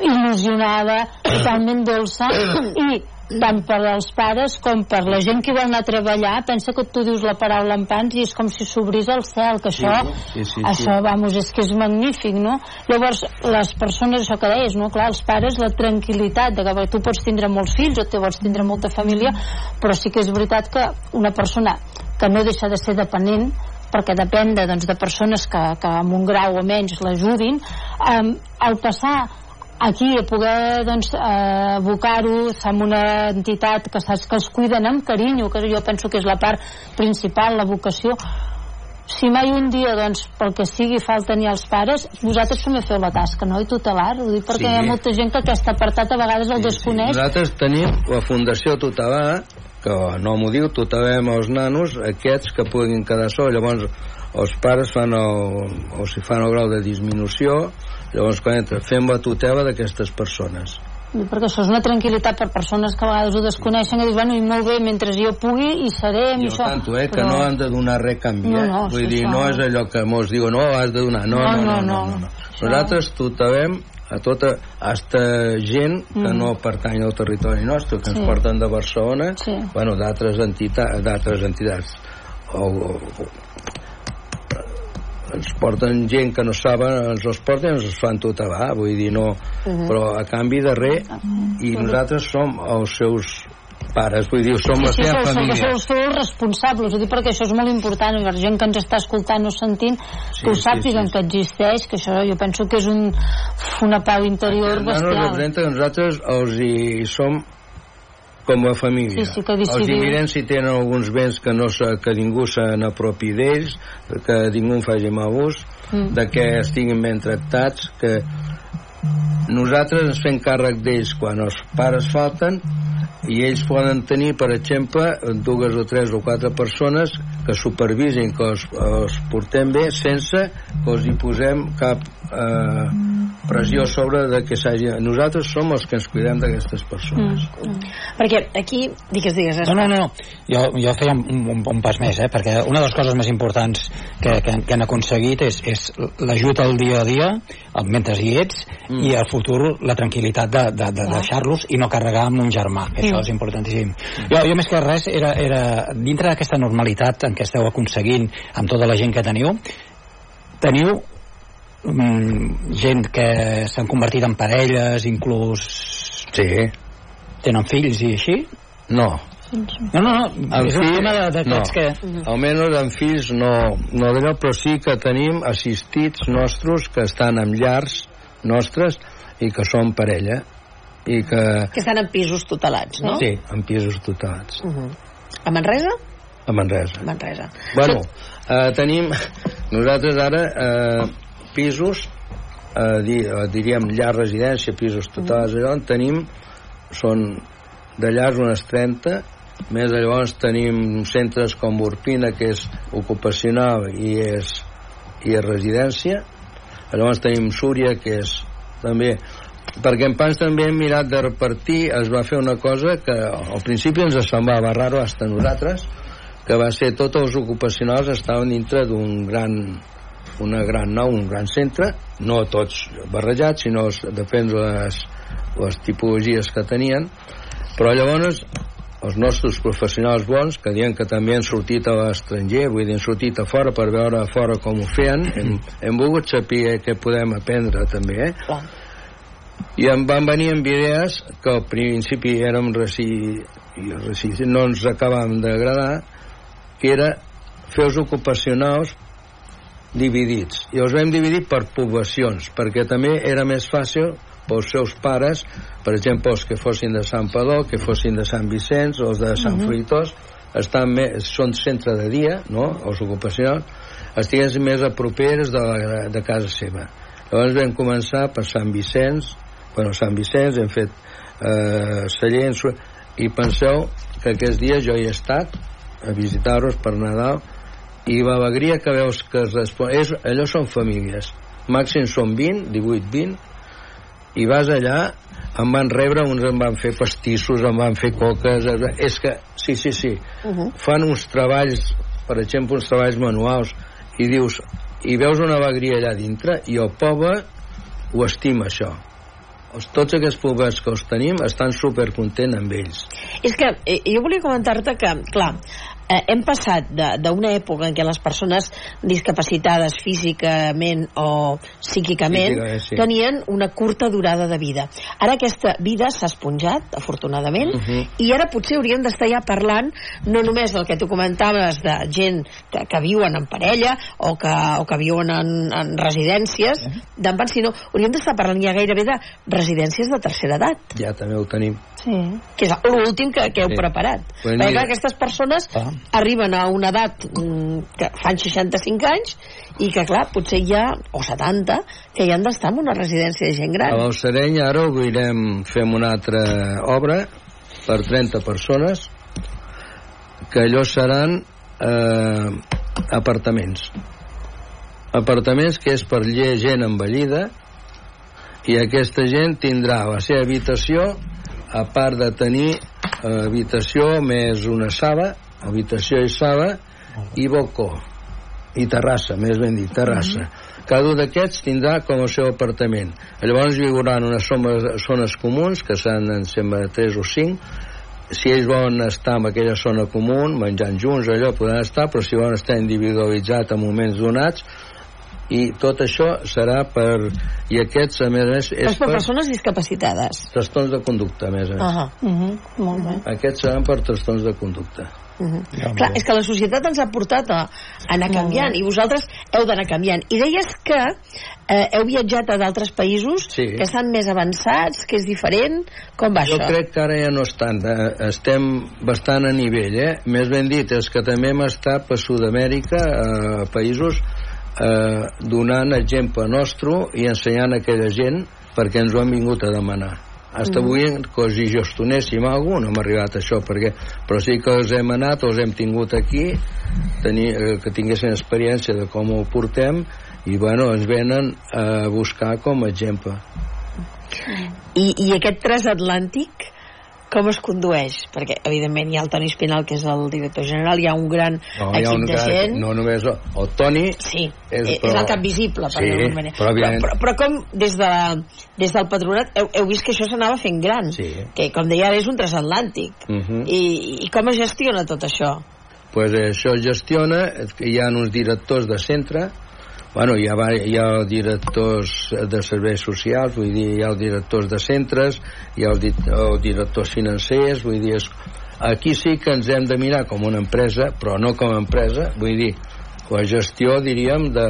il·lusionada, *coughs* totalment dolça i tant per als pares com per la gent que vol anar a treballar pensa que tu dius la paraula en pans i és com si s'obrís el cel que això, sí, sí, sí. això vamos, és que és magnífic no? llavors les persones això que deies no? clar, els pares la tranquil·litat de que tu pots tindre molts fills o tu pots tindre molta família però sí que és veritat que una persona que no deixa de ser dependent perquè depèn de, doncs, de persones que, que amb un grau o menys l'ajudin um, al passar aquí poder doncs, eh, abocar-ho amb una entitat que saps que els cuiden amb carinyo que jo penso que és la part principal la vocació si mai un dia, doncs, pel que sigui fall tenir els pares, vosaltres també feu la tasca, no? I tutelar, ho dic perquè Sí. hi ha molta gent que aquest apartat a vegades el desconeix. Nosaltres tenim la Fundació Tutelà, que no m'ho diu, tutelem els nanos, aquests que puguin quedar sols. Llavors, els pares fan el, o si fan el grau de disminució, llavors quan entra, fem la tutela d'aquestes persones. Dic, perquè això és una tranquil·litat per persones que a vegades ho desconeixen i dius, bueno, i molt bé, mentre jo pugui i seré i això. tanto, eh, que no han de donar res canvi, No, eh? no, Vull sí, dir, això- no és allò que mos diuen, no, has de donar. No, no, no, no. no, no. Nosaltres tutelem a tota, hasta gent que Mm. no pertany al territori nostre, que ens Sí. porten de Barcelona, Sí. bueno, d'altres entitats, d'altres entitats. O, o, ens porten gent que no saben, ens els porten ens els fan tutelar, vull dir, no... Mhm. Però a canvi de res, i nosaltres som els seus pares, vull dir, som la sí, seva sou, família. sou, sou els responsables, dic perquè això és molt important, la gent que ens està escoltant o sentint, que ho sí, sàpiguen que existeix, que això jo penso que és un, una pau interior no bestial. representa que nosaltres els hi som com a família. Sí, sí, que els mirem si tenen alguns béns que, no se, que ningú se n'apropi d'ells, que ningú en faci mal ús, Mm. de que estiguin ben tractats, que nosaltres ens fem càrrec d'ells quan els pares falten i ells poden tenir, per exemple, dues o tres o quatre persones que supervisin que els, els portem bé sense que els hi posem cap eh, pressió sobre de que s'hagi... Nosaltres som els que ens cuidem d'aquestes persones. Mm. Perquè aquí, digues, digues. No, no, no, jo, jo feia un, un, un pas més, eh? perquè una de les coses més importants que, que, que han aconseguit és, és l'ajut al dia a dia, el mentre hi ets, mm. i al futur la tranquil·litat de, de, de deixar-los i no carregar amb un germà, que això Mm. és importantíssim. Jo, jo més que res era, era dintre d'aquesta normalitat en què esteu aconseguint amb tota la gent que teniu, teniu mm, gent que s'han convertit en parelles, inclús... Sí. Tenen fills i així? No. No, no, no, El és un fill- tema de- d'aquests no. que... Almenys amb fills no, no d'allò, però sí que tenim assistits nostres que estan en llars nostres i que són parella i que... Que estan en pisos tutelats, no? Sí, en pisos tutelats. Uh -huh. A Manresa? A Manresa. A Manresa. Bueno, eh, tenim nosaltres ara eh, pisos eh, di, eh, diríem llar residència, pisos totals allò, en tenim són de llars unes 30 més llavors tenim centres com Urpina que és ocupacional i és, i és residència. Llavors tenim Súria que és també perquè en Pans també hem mirat de repartir es va fer una cosa que al principi ens semblava raro hasta nosaltres que va ser tots els ocupacionals estaven dintre d'un gran una gran nou, un gran centre no tots barrejats sinó depèn de les, les tipologies que tenien però llavors els nostres professionals bons que diuen que també han sortit a l'estranger vull dir, han sortit a fora per veure a fora com ho feien hem, hem volgut saber què podem aprendre també eh? i em van venir amb idees que al principi érem reci, i reci, no ens acabàvem d'agradar que era fer els ocupacionals dividits i els vam dividir per poblacions perquè també era més fàcil pels seus pares per exemple els que fossin de Sant Padó que fossin de Sant Vicenç o els de Sant Mhm. Fruitós estan més, són centre de dia no? els ocupacionals estiguessin més a properes de, la, de casa seva llavors vam començar per Sant Vicenç bueno, Sant Vicenç hem fet eh, Sallents i penseu que aquests dies jo hi he estat a visitar-los per Nadal i l'alegria que veus que es respon... És, allò són famílies. Màxim són 20, 18, 20, i vas allà, em van rebre, uns em van fer pastissos, em van fer coques, és que, sí, sí, sí, Uh -huh. fan uns treballs, per exemple, uns treballs manuals, i dius, i veus una alegria allà dintre, i el poble ho estima, això. Tots aquests poblets que els tenim estan supercontents amb ells. És que eh, jo volia comentar-te que, clar, eh, hem passat de- d'una època en què les persones discapacitades físicament o psíquicament sí. tenien una curta durada de vida. Ara aquesta vida s'ha esponjat, afortunadament, Mhm. i ara potser hauríem d'estar ja parlant no només del que tu comentaves de gent que, que viuen en parella o que, o que viuen en, en residències d'enfants, sinó hauríem d'estar parlant ja gairebé de residències de tercera edat Ja també ho tenim. Sí. Que és l'últim que, que heu Sí. preparat. Bueno, Perquè clar, aquestes persones arriben a una edat mm, que fan 65 anys i que, clar, potser ja, o 70, que ja han d'estar en una residència de gent A gran. Balsareny ara obrirem, fem una altra obra per 30 persones que allò seran eh, apartaments apartaments que és per gent envellida i aquesta gent tindrà la seva habitació a part de tenir eh, habitació més una sala habitació i sala i balcó i terrassa, més ben dit, terrassa. Cada un d'aquests tindrà com el seu apartament. Llavors hi haurà unes zones, zones comuns, que seran, em sembla, 3 o 5, si ells volen estar en aquella zona comú, menjant junts, allò podran estar, però si volen estar individualitzat en moments donats, i tot això serà per... I aquests, a més a més, És és per per persones discapacitades. trastorns de conducta, a més a més. Uh -huh. Uh -huh. Molt bé. Aquests seran per trastorns de conducta. Uh -huh. Clar, és que la societat ens ha portat a, a anar canviant i vosaltres heu d'anar canviant. I deies que eh, heu viatjat a d'altres països Sí. que estan més avançats, que és diferent. Com va Jo això? crec que ara ja no estan, eh, estem bastant a nivell, eh? Més ben dit, és que també hem estat per Sud-amèrica, eh, països, eh, donant exemple nostre i ensenyant a aquella gent perquè ens ho han vingut a demanar. Hasta Mhm. avui que els hi gestionéssim alguna no hem arribat a això, perquè, però sí que els hem anat, els hem tingut aquí, tenir, eh, que tinguessin experiència de com ho portem, i bueno, ens venen a buscar com a exemple. I, I aquest transatlàntic com es condueix? Perquè, evidentment, hi ha el Toni Espinal, que és el director general, hi ha un gran No, equip un de gran- gent... no només el, el Toni sí, és, és, és el cap visible per sí, dir-ho manera. però, però, però, però com des, de, des del patronat heu, heu vist que això s'anava fent gran Sí. que com deia ara és un transatlàntic uh -huh. I, i com es gestiona tot això? pues eh, això es gestiona hi ha uns directors de centre bueno, hi ha, hi ha directors de serveis socials vull dir, hi ha directors de centres hi ha els, di els directors financers vull dir, és, aquí sí que ens hem de mirar com una empresa però no com a empresa, vull dir la gestió, diríem, de,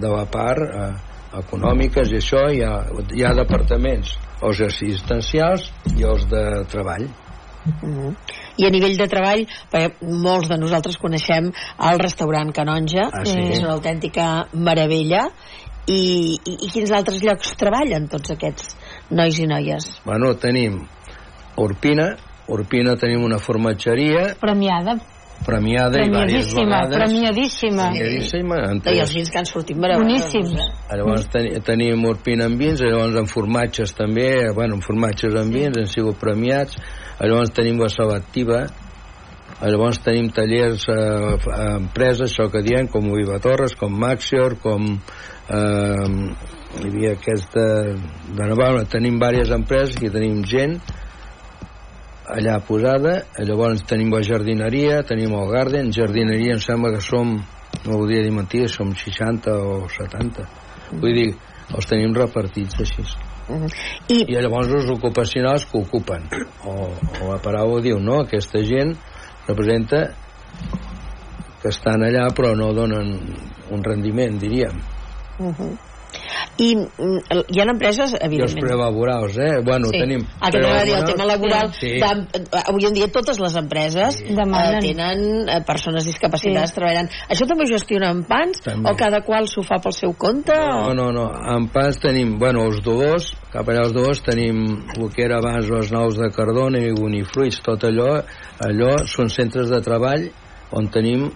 de la part eh, econòmiques i això, hi ha, hi ha departaments els assistencials i els de treball Mm. I a nivell de treball, perquè molts de nosaltres coneixem el restaurant Canonja, Ah, sí. que és una autèntica meravella, i, i, i quins altres llocs treballen tots aquests nois i noies? Bueno, tenim Urpina, Urpina tenim una formatgeria Premiada. premiada i diverses Premiadíssima, vegades. premiadíssima. Premiadíssima. en I els vins que han sortit meravellosos. Boníssims. eh? Llavors ten, tenim Urpina en vins, llavors en formatges també, bueno, en formatges en vins, han sigut premiats, llavors tenim la selectiva, llavors tenim tallers eh, a empreses, això que diem, com Viva Torres, com Maxior, com eh, hi havia aquesta de Navarra, tenim diverses empreses i tenim gent allà posada, llavors tenim la jardineria, tenim el garden, jardineria em sembla que som, no voldria dir mentida, som 60 o 70. Vull dir, els tenim repartits així. I, I llavors els ocupacionals que ocupen. O, o la paraula diu, no, aquesta gent representa que estan allà però no donen un rendiment, diríem. Uh -huh. I mm, hi ha empreses, I els evidentment... prelaborals, eh? Bueno, Sí. tenim... El que dir, el tema laboral, Sí. de, avui en dia totes les empreses sí. Demanen. eh, tenen eh, persones discapacitades Sí. treballant. Això també ho gestionen pans? També. O cada qual s'ho fa pel seu compte? No, o... no, no. En pas tenim, bueno, els dolors, cap allà els dolors tenim el que era abans els nous de Cardona i Unifruits, tot allò, allò són centres de treball on tenim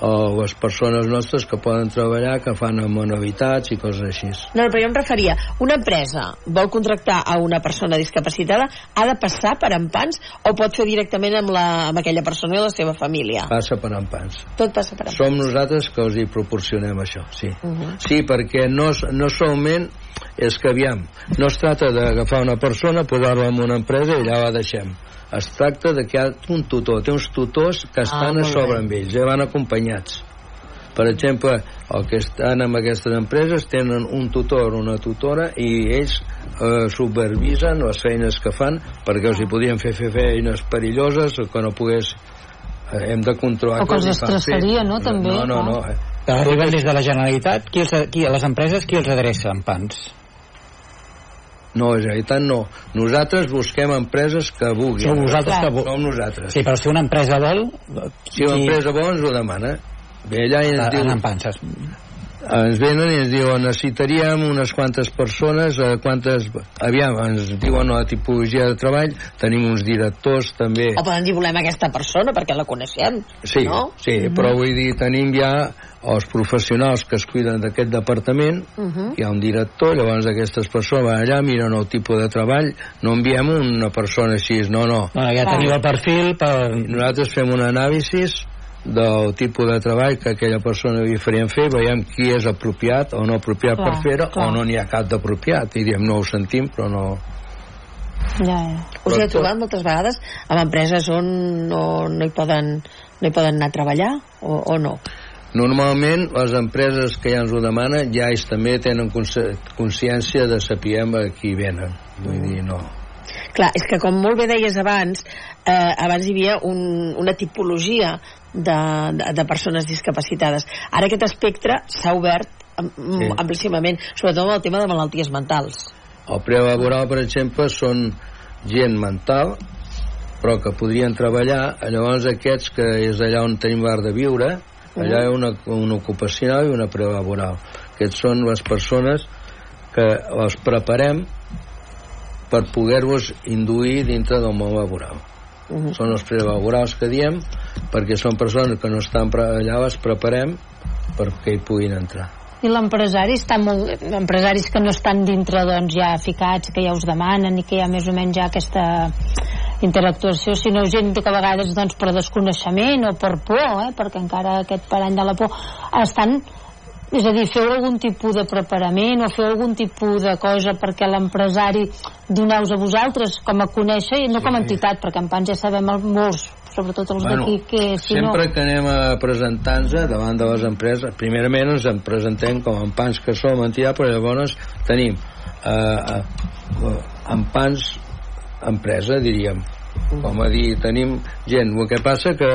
o les persones nostres que poden treballar, que fan amb manualitats i coses així. No, però jo em referia, una empresa vol contractar a una persona discapacitada, ha de passar per empans o pot fer directament amb, la, amb aquella persona i la seva família? Passa per empans. Tot passa per empans. Som nosaltres que us hi proporcionem això, sí. Uh -huh. Sí, perquè no, no solament és que, aviam, no es tracta d'agafar una persona, posar-la en una empresa i allà la deixem. Es tracta de que hi ha un tutor, té uns tutors que estan molt a sobre bé. amb ells, ja van acompanyats. Per exemple, el que estan en aquestes empreses tenen un tutor o una tutora i ells eh, supervisen les feines que fan perquè els hi podien fer fer feines perilloses o que no pogués eh, hem de controlar O que els estressaria, no, també, no, no, no, clar. eh. Arriben des de la Generalitat, qui, els, qui a les empreses qui els adreça en pans? No, en realitat no. Nosaltres busquem empreses que vulguin. Sou vosaltres que vo- Som nosaltres. Sí, però si una empresa vol... Si una empresa vol, ens ho demana. Ve allà ens diu... en panses. Ens venen i ens diuen necessitaríem unes quantes persones, eh, quantes... Aviam, ens diuen la tipologia de treball, tenim uns directors també... O poden dir, volem aquesta persona perquè la coneixem, Sí, no? sí, però vull dir, tenim ja els professionals que es cuiden d'aquest departament, Uh -huh. hi ha un director, llavors aquestes persones van allà, miren el tipus de treball, no enviem una persona així, no, no. Bueno, ja teniu el perfil per... Nosaltres fem un anàlisi del tipus de treball que aquella persona li farien fer, veiem qui és apropiat o no apropiat Clar, per fer-ho, o no n'hi ha cap d'apropiat, i diem, no ho sentim, però no... Ja, ja. Us hi heu trobat moltes vegades? Amb empreses on no, no, hi, poden, no hi poden anar a treballar o, o no? Normalment les empreses que ja ens ho demanen ja ells també tenen consci- consciència de sapiem a qui venen. Vull dir, no. Clar, és que com molt bé deies abans, eh, abans hi havia un, una tipologia de, de, de persones discapacitades. Ara aquest espectre s'ha obert am, Sí. amplíssimament, sobretot amb el tema de malalties mentals. el prelaboral per exemple són gent mental però que podrien treballar llavors aquests que és allà on tenim bar de viure allà hi ha una, una ocupacional i una prelaboral aquests són les persones que les preparem per poder-vos induir dintre del món laboral Mhm. són els prelaborals que diem perquè són persones que no estan allà les preparem perquè hi puguin entrar I l'empresari està molt... Empresaris que no estan dintre, doncs, ja ficats, que ja us demanen i que hi ha més o menys ja aquesta interactuació, sinó gent que a vegades, doncs, per desconeixement o per por, eh, perquè encara aquest parany de la por, estan és a dir, feu algun tipus de preparament o feu algun tipus de cosa perquè l'empresari doneu-vos a vosaltres com a conèixer i no com a entitat perquè en Pans ja sabem el, molts sobretot els Bueno, d'aquí que si sempre no que anem a presentar-nos davant de les empreses, primerament ens en presentem com en pans que som entitat, però llavors tenim eh, eh, en pans empresa, diríem. Com a dir, tenim gent. El que passa que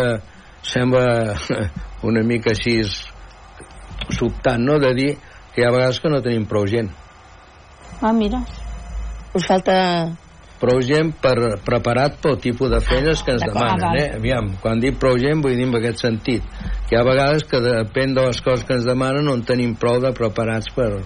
sembla *laughs* una mica així sobtant, no?, de dir que hi ha vegades que no tenim prou gent. ah, mira Us falta... prou gent per, preparat pel tipus de feines que ens D'acord. demanen, Ah, eh? Aviam, quan dic prou gent vull dir en aquest sentit, que hi ha vegades que depèn de les coses que ens demanen no en tenim prou de preparats per...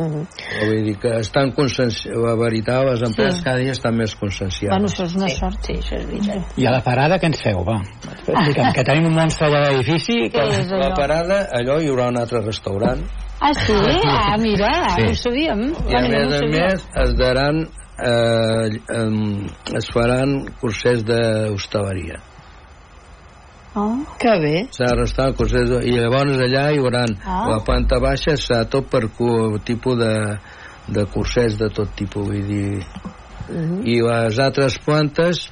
Uh -huh. Vull dir que estan conscients... La veritat, les empreses Sí. cada dia estan més conscienciades. bueno, això és una Sí, sort sí, això és veritat. I a la parada què ens feu, va? Explica'm, que tenim un monstre a l'edifici que... És La parada, allò hi haurà un altre restaurant Ah, sí? Ah, mira, Sí. ho sabíem. i a Bueno, no més a més es daran eh, em, es faran cursers d'hostaleria Oh. Que bé. s'ha restat cursers de- i llavors allà hi haurà Ah. la planta baixa serà tot per cu- tipus de, de cursers de tot tipus vull dir Uh -huh. i les altres plantes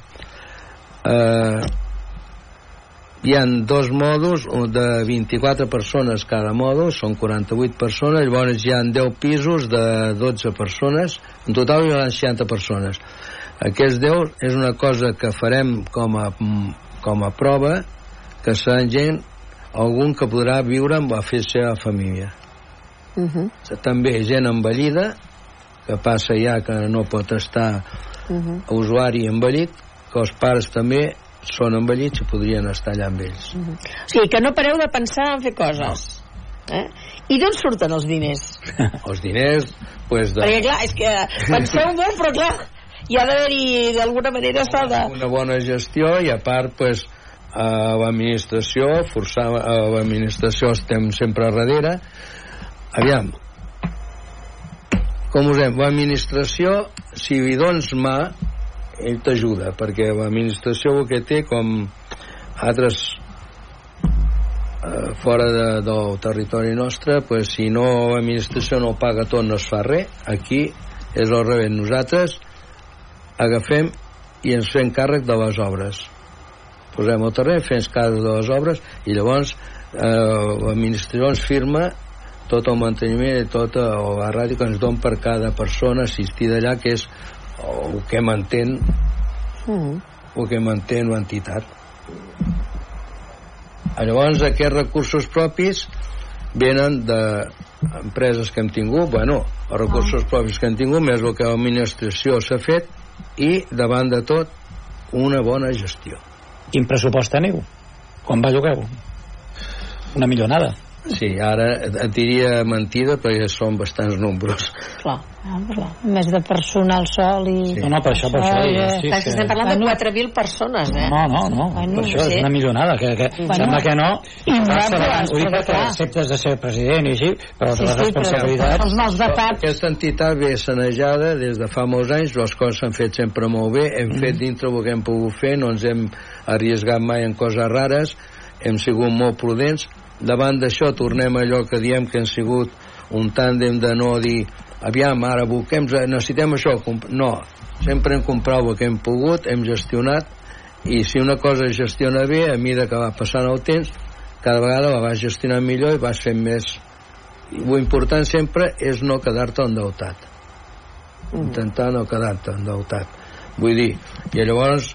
eh, hi han dos mòduls un de 24 persones cada mòdul són 48 persones llavors hi han 10 pisos de 12 persones en total hi haurà 60 persones aquests 10 és una cosa que farem com a, com a prova que serà gent algun que podrà viure amb la fer seva família Uh -huh. també gent envellida que passa ja que no pot estar Uh -huh. usuari envellit que els pares també són envellits i podrien estar allà amb ells O sigui, que no pareu de pensar en fer coses. Eh? I d'on surten els diners? *laughs* els diners pues, de, Perquè, clar, és que penseu molt, però clar, hi ha d'haver-hi, d'alguna manera, s'ha de... una bona gestió i a part pues, a l'administració, forçar a l'administració estem sempre a darrere. Aviam, com us diem, l'administració, si li dones mà, ell t'ajuda, perquè l'administració el que té, com altres eh, fora de, del territori nostre, pues, si no l'administració no paga tot, no es fa res. Aquí és al revés. Nosaltres agafem i ens fem càrrec de les obres posem el terreny, fem càrrec de les obres i llavors eh, l'administració ens firma tot el manteniment i tota la ràdio que ens don per cada persona assistida allà que és el que mantén el que mantén l'entitat. Llavors aquests recursos propis venen d'empreses que hem tingut bueno, els recursos propis que hem tingut més el que l'administració s'ha fet i davant de tot una bona gestió Quin pressupost teniu? Quan bellugueu? Una millonada. Sí, ara et diria mentida perquè són bastants números. Clar. Ah, clar. Més de personal sol i... No, no, per això, per això. ja- Sí, sí. estem parlant de 4.000 persones, eh? No, no, no, Bueno, per això sí. és una millonada, que, que Bueno, sembla que no. innovables, Ho dic però perquè clar. acceptes de ser president i així, però Sí, les sí, però responsabilitats... els mals de cap Aquesta entitat ve sanejada des de fa molts anys, les coses s'han fet sempre molt bé, hem fet dintre el que hem pogut fer, no ens hem arriesgat mai en coses rares, hem sigut molt prudents. Davant d'això tornem a allò que diem que hem sigut un tàndem de no dir aviam, ara busquem, necessitem això. comp-". No, sempre hem comprat el que hem pogut, hem gestionat, i si una cosa es gestiona bé, a mesura que va passant el temps, cada vegada la vas gestionant millor i vas fent més i lo important sempre és no quedar-te endeutat intentar no quedar-te endeutat vull dir, i llavors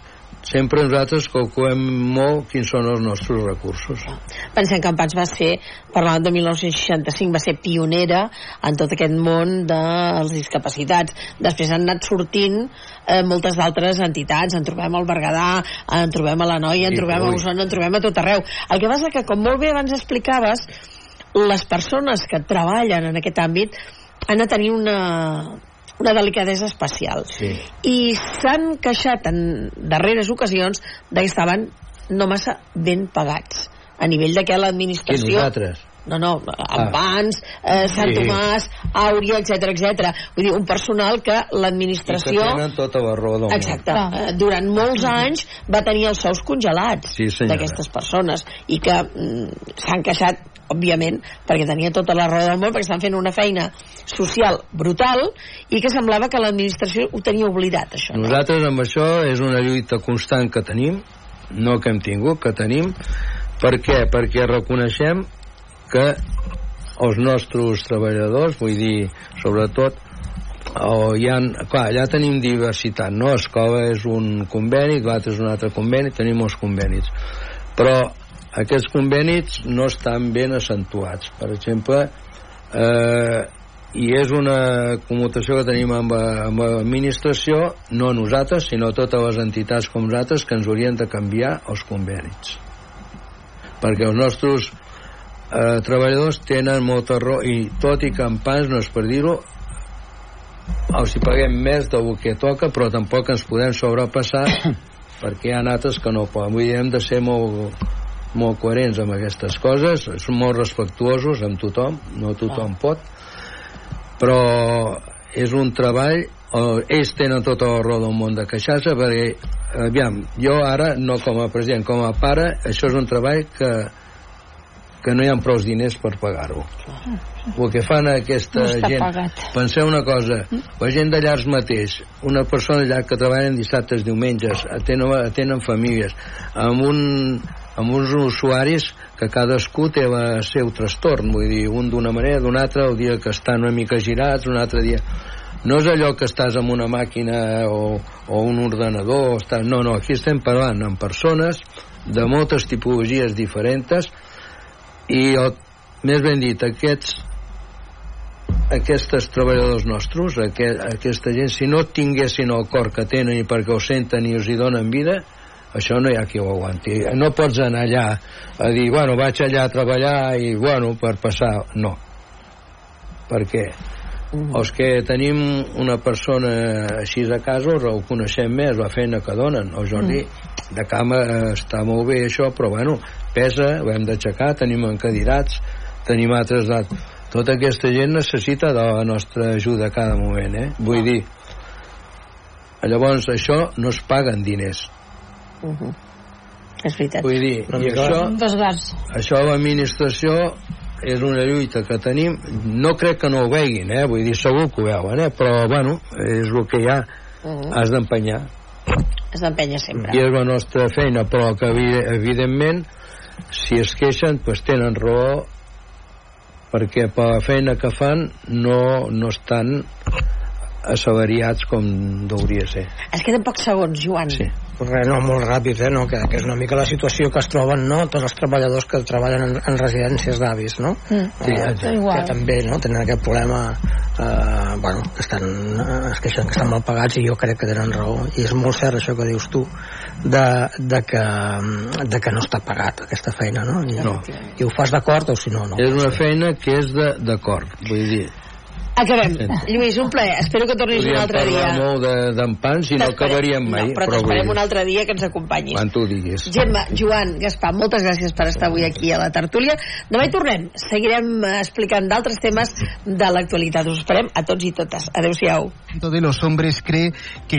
sempre nosaltres calculem molt quins són els nostres recursos Pensem que Campans va ser, parlant de 1965, va ser pionera en tot aquest món dels discapacitats. Després han anat sortint eh, moltes d'altres entitats, en trobem al Berguedà, en trobem a la Noia, en trobem a. Osona, en trobem a tot arreu. El que passa que, com molt bé abans explicaves, les persones que treballen en aquest àmbit han de tenir una, una delicadesa especial. sí. I s'han queixat en darreres ocasions de que estaven no massa ben pagats a nivell de que l'administració nosaltres no, no, Ah. Abans, eh, Sant Sí. Tomàs, Àurea, etc etc. Vull dir, un personal que i que l'administració tenen tota la raó del món. Exacte. Eh, Durant molts anys va tenir els sous congelats Sí, d'aquestes persones i que mm, s'han queixat òbviament, perquè tenia tota la raó del món, perquè estan fent una feina social brutal i que semblava que l'administració ho tenia oblidat, això. No? Nosaltres amb això és una lluita constant que tenim, no que hem tingut, que tenim. Per què? Perquè reconeixem que els nostres treballadors, vull dir, sobretot, o hi ha, clar, allà tenim diversitat, no? Escola és un conveni, l'altre és un altre conveni, tenim molts convenis. Però aquests convenis no estan ben accentuats. Per exemple, eh, i és una commutació que tenim amb, amb l'administració no nosaltres, sinó totes les entitats com nosaltres que ens haurien de canviar els convenis perquè els nostres eh, treballadors tenen molta raó i tot i que en pans no és per dir-ho els hi paguem més del que toca però tampoc ens podem sobrepassar *coughs* perquè hi ha altres que no poden. Vull dir, hem de ser molt, molt coherents amb aquestes coses, som molt respectuosos amb tothom, no tothom pot però és un treball eh, ells tenen tota la raó del món de queixar-se perquè, aviam, jo ara no com a president, com a pare això és un treball que que no hi ha prou diners per pagar-ho. El que fan aquesta No gent pagat. penseu una cosa la gent de llars mateix. Una persona allà que treballen dissabtes, diumenges atenen, atenen famílies amb, un, amb uns usuaris que cadascú té el seu trastorn vull dir, un d'una manera, d'un altre el dia que estan una mica girats, un altre dia. No és allò que estàs amb una màquina o, o un ordenador o estàs... no, no, aquí estem parlant amb persones de moltes tipologies diferents i el, més ben dit aquests aquestes treballadors nostres aquest, aquesta gent, si no tinguessin el cor que tenen i perquè ho senten i us hi donen vida això no hi ha qui ho aguanti. No pots anar allà a dir bueno, vaig allà a treballar i bueno, per passar. No. Perquè o és que tenim una persona així a casa o ho coneixem més, la feina que donen. O Jordi, de cama eh, està molt bé això, però bueno, pesa ho hem d'aixecar, tenim encadirats tenim altres edat tota aquesta gent necessita de la nostra ajuda a cada moment, eh? vull dir llavors això no es paguen diners Uh -huh. És veritat. vull dir, i això això l'administració és una lluita que tenim no crec que no ho veguin, eh? vull dir, segur que ho veuen, eh? però bueno és el que hi ha, Uh -huh. has d'empenyar Has d'empènyer sempre. i és la nostra feina però que evi- evidentment si es queixen doncs tenen raó perquè per la feina que fan no, no estan assalariats com hauria ser Es queden pocs segons, Joan. Sí. Res, no, molt ràpid, eh, no? que, que és una mica la situació que es troben no? tots els treballadors que treballen en, en residències d'avis, no? Mm. Sí, eh, exacte. que també no? tenen aquest problema eh, bueno, que estan, eh, es queixen que estan mal pagats i jo crec que tenen raó i és molt cert això que dius tu de, de, que, de que no està pagat aquesta feina no? I, No. i ho fas d'acord o si no, no és una feina que és de- d'acord vull dir, Acabem. Lluís, un plaer. Espero que tornis un podríem altre dia. parlar molt de- d'en Pans i no acabaríem mai No, però vull t'esperem un altre dia que ens acompanyis. quan tu diguis Gemma, Joan, Gaspar, moltes gràcies per estar avui aquí a la tertúlia. Demà hi tornem. Seguirem eh, explicant d'altres temes de l'actualitat. Us esperem a tots i totes. Adéu-siau. de los hombres cree que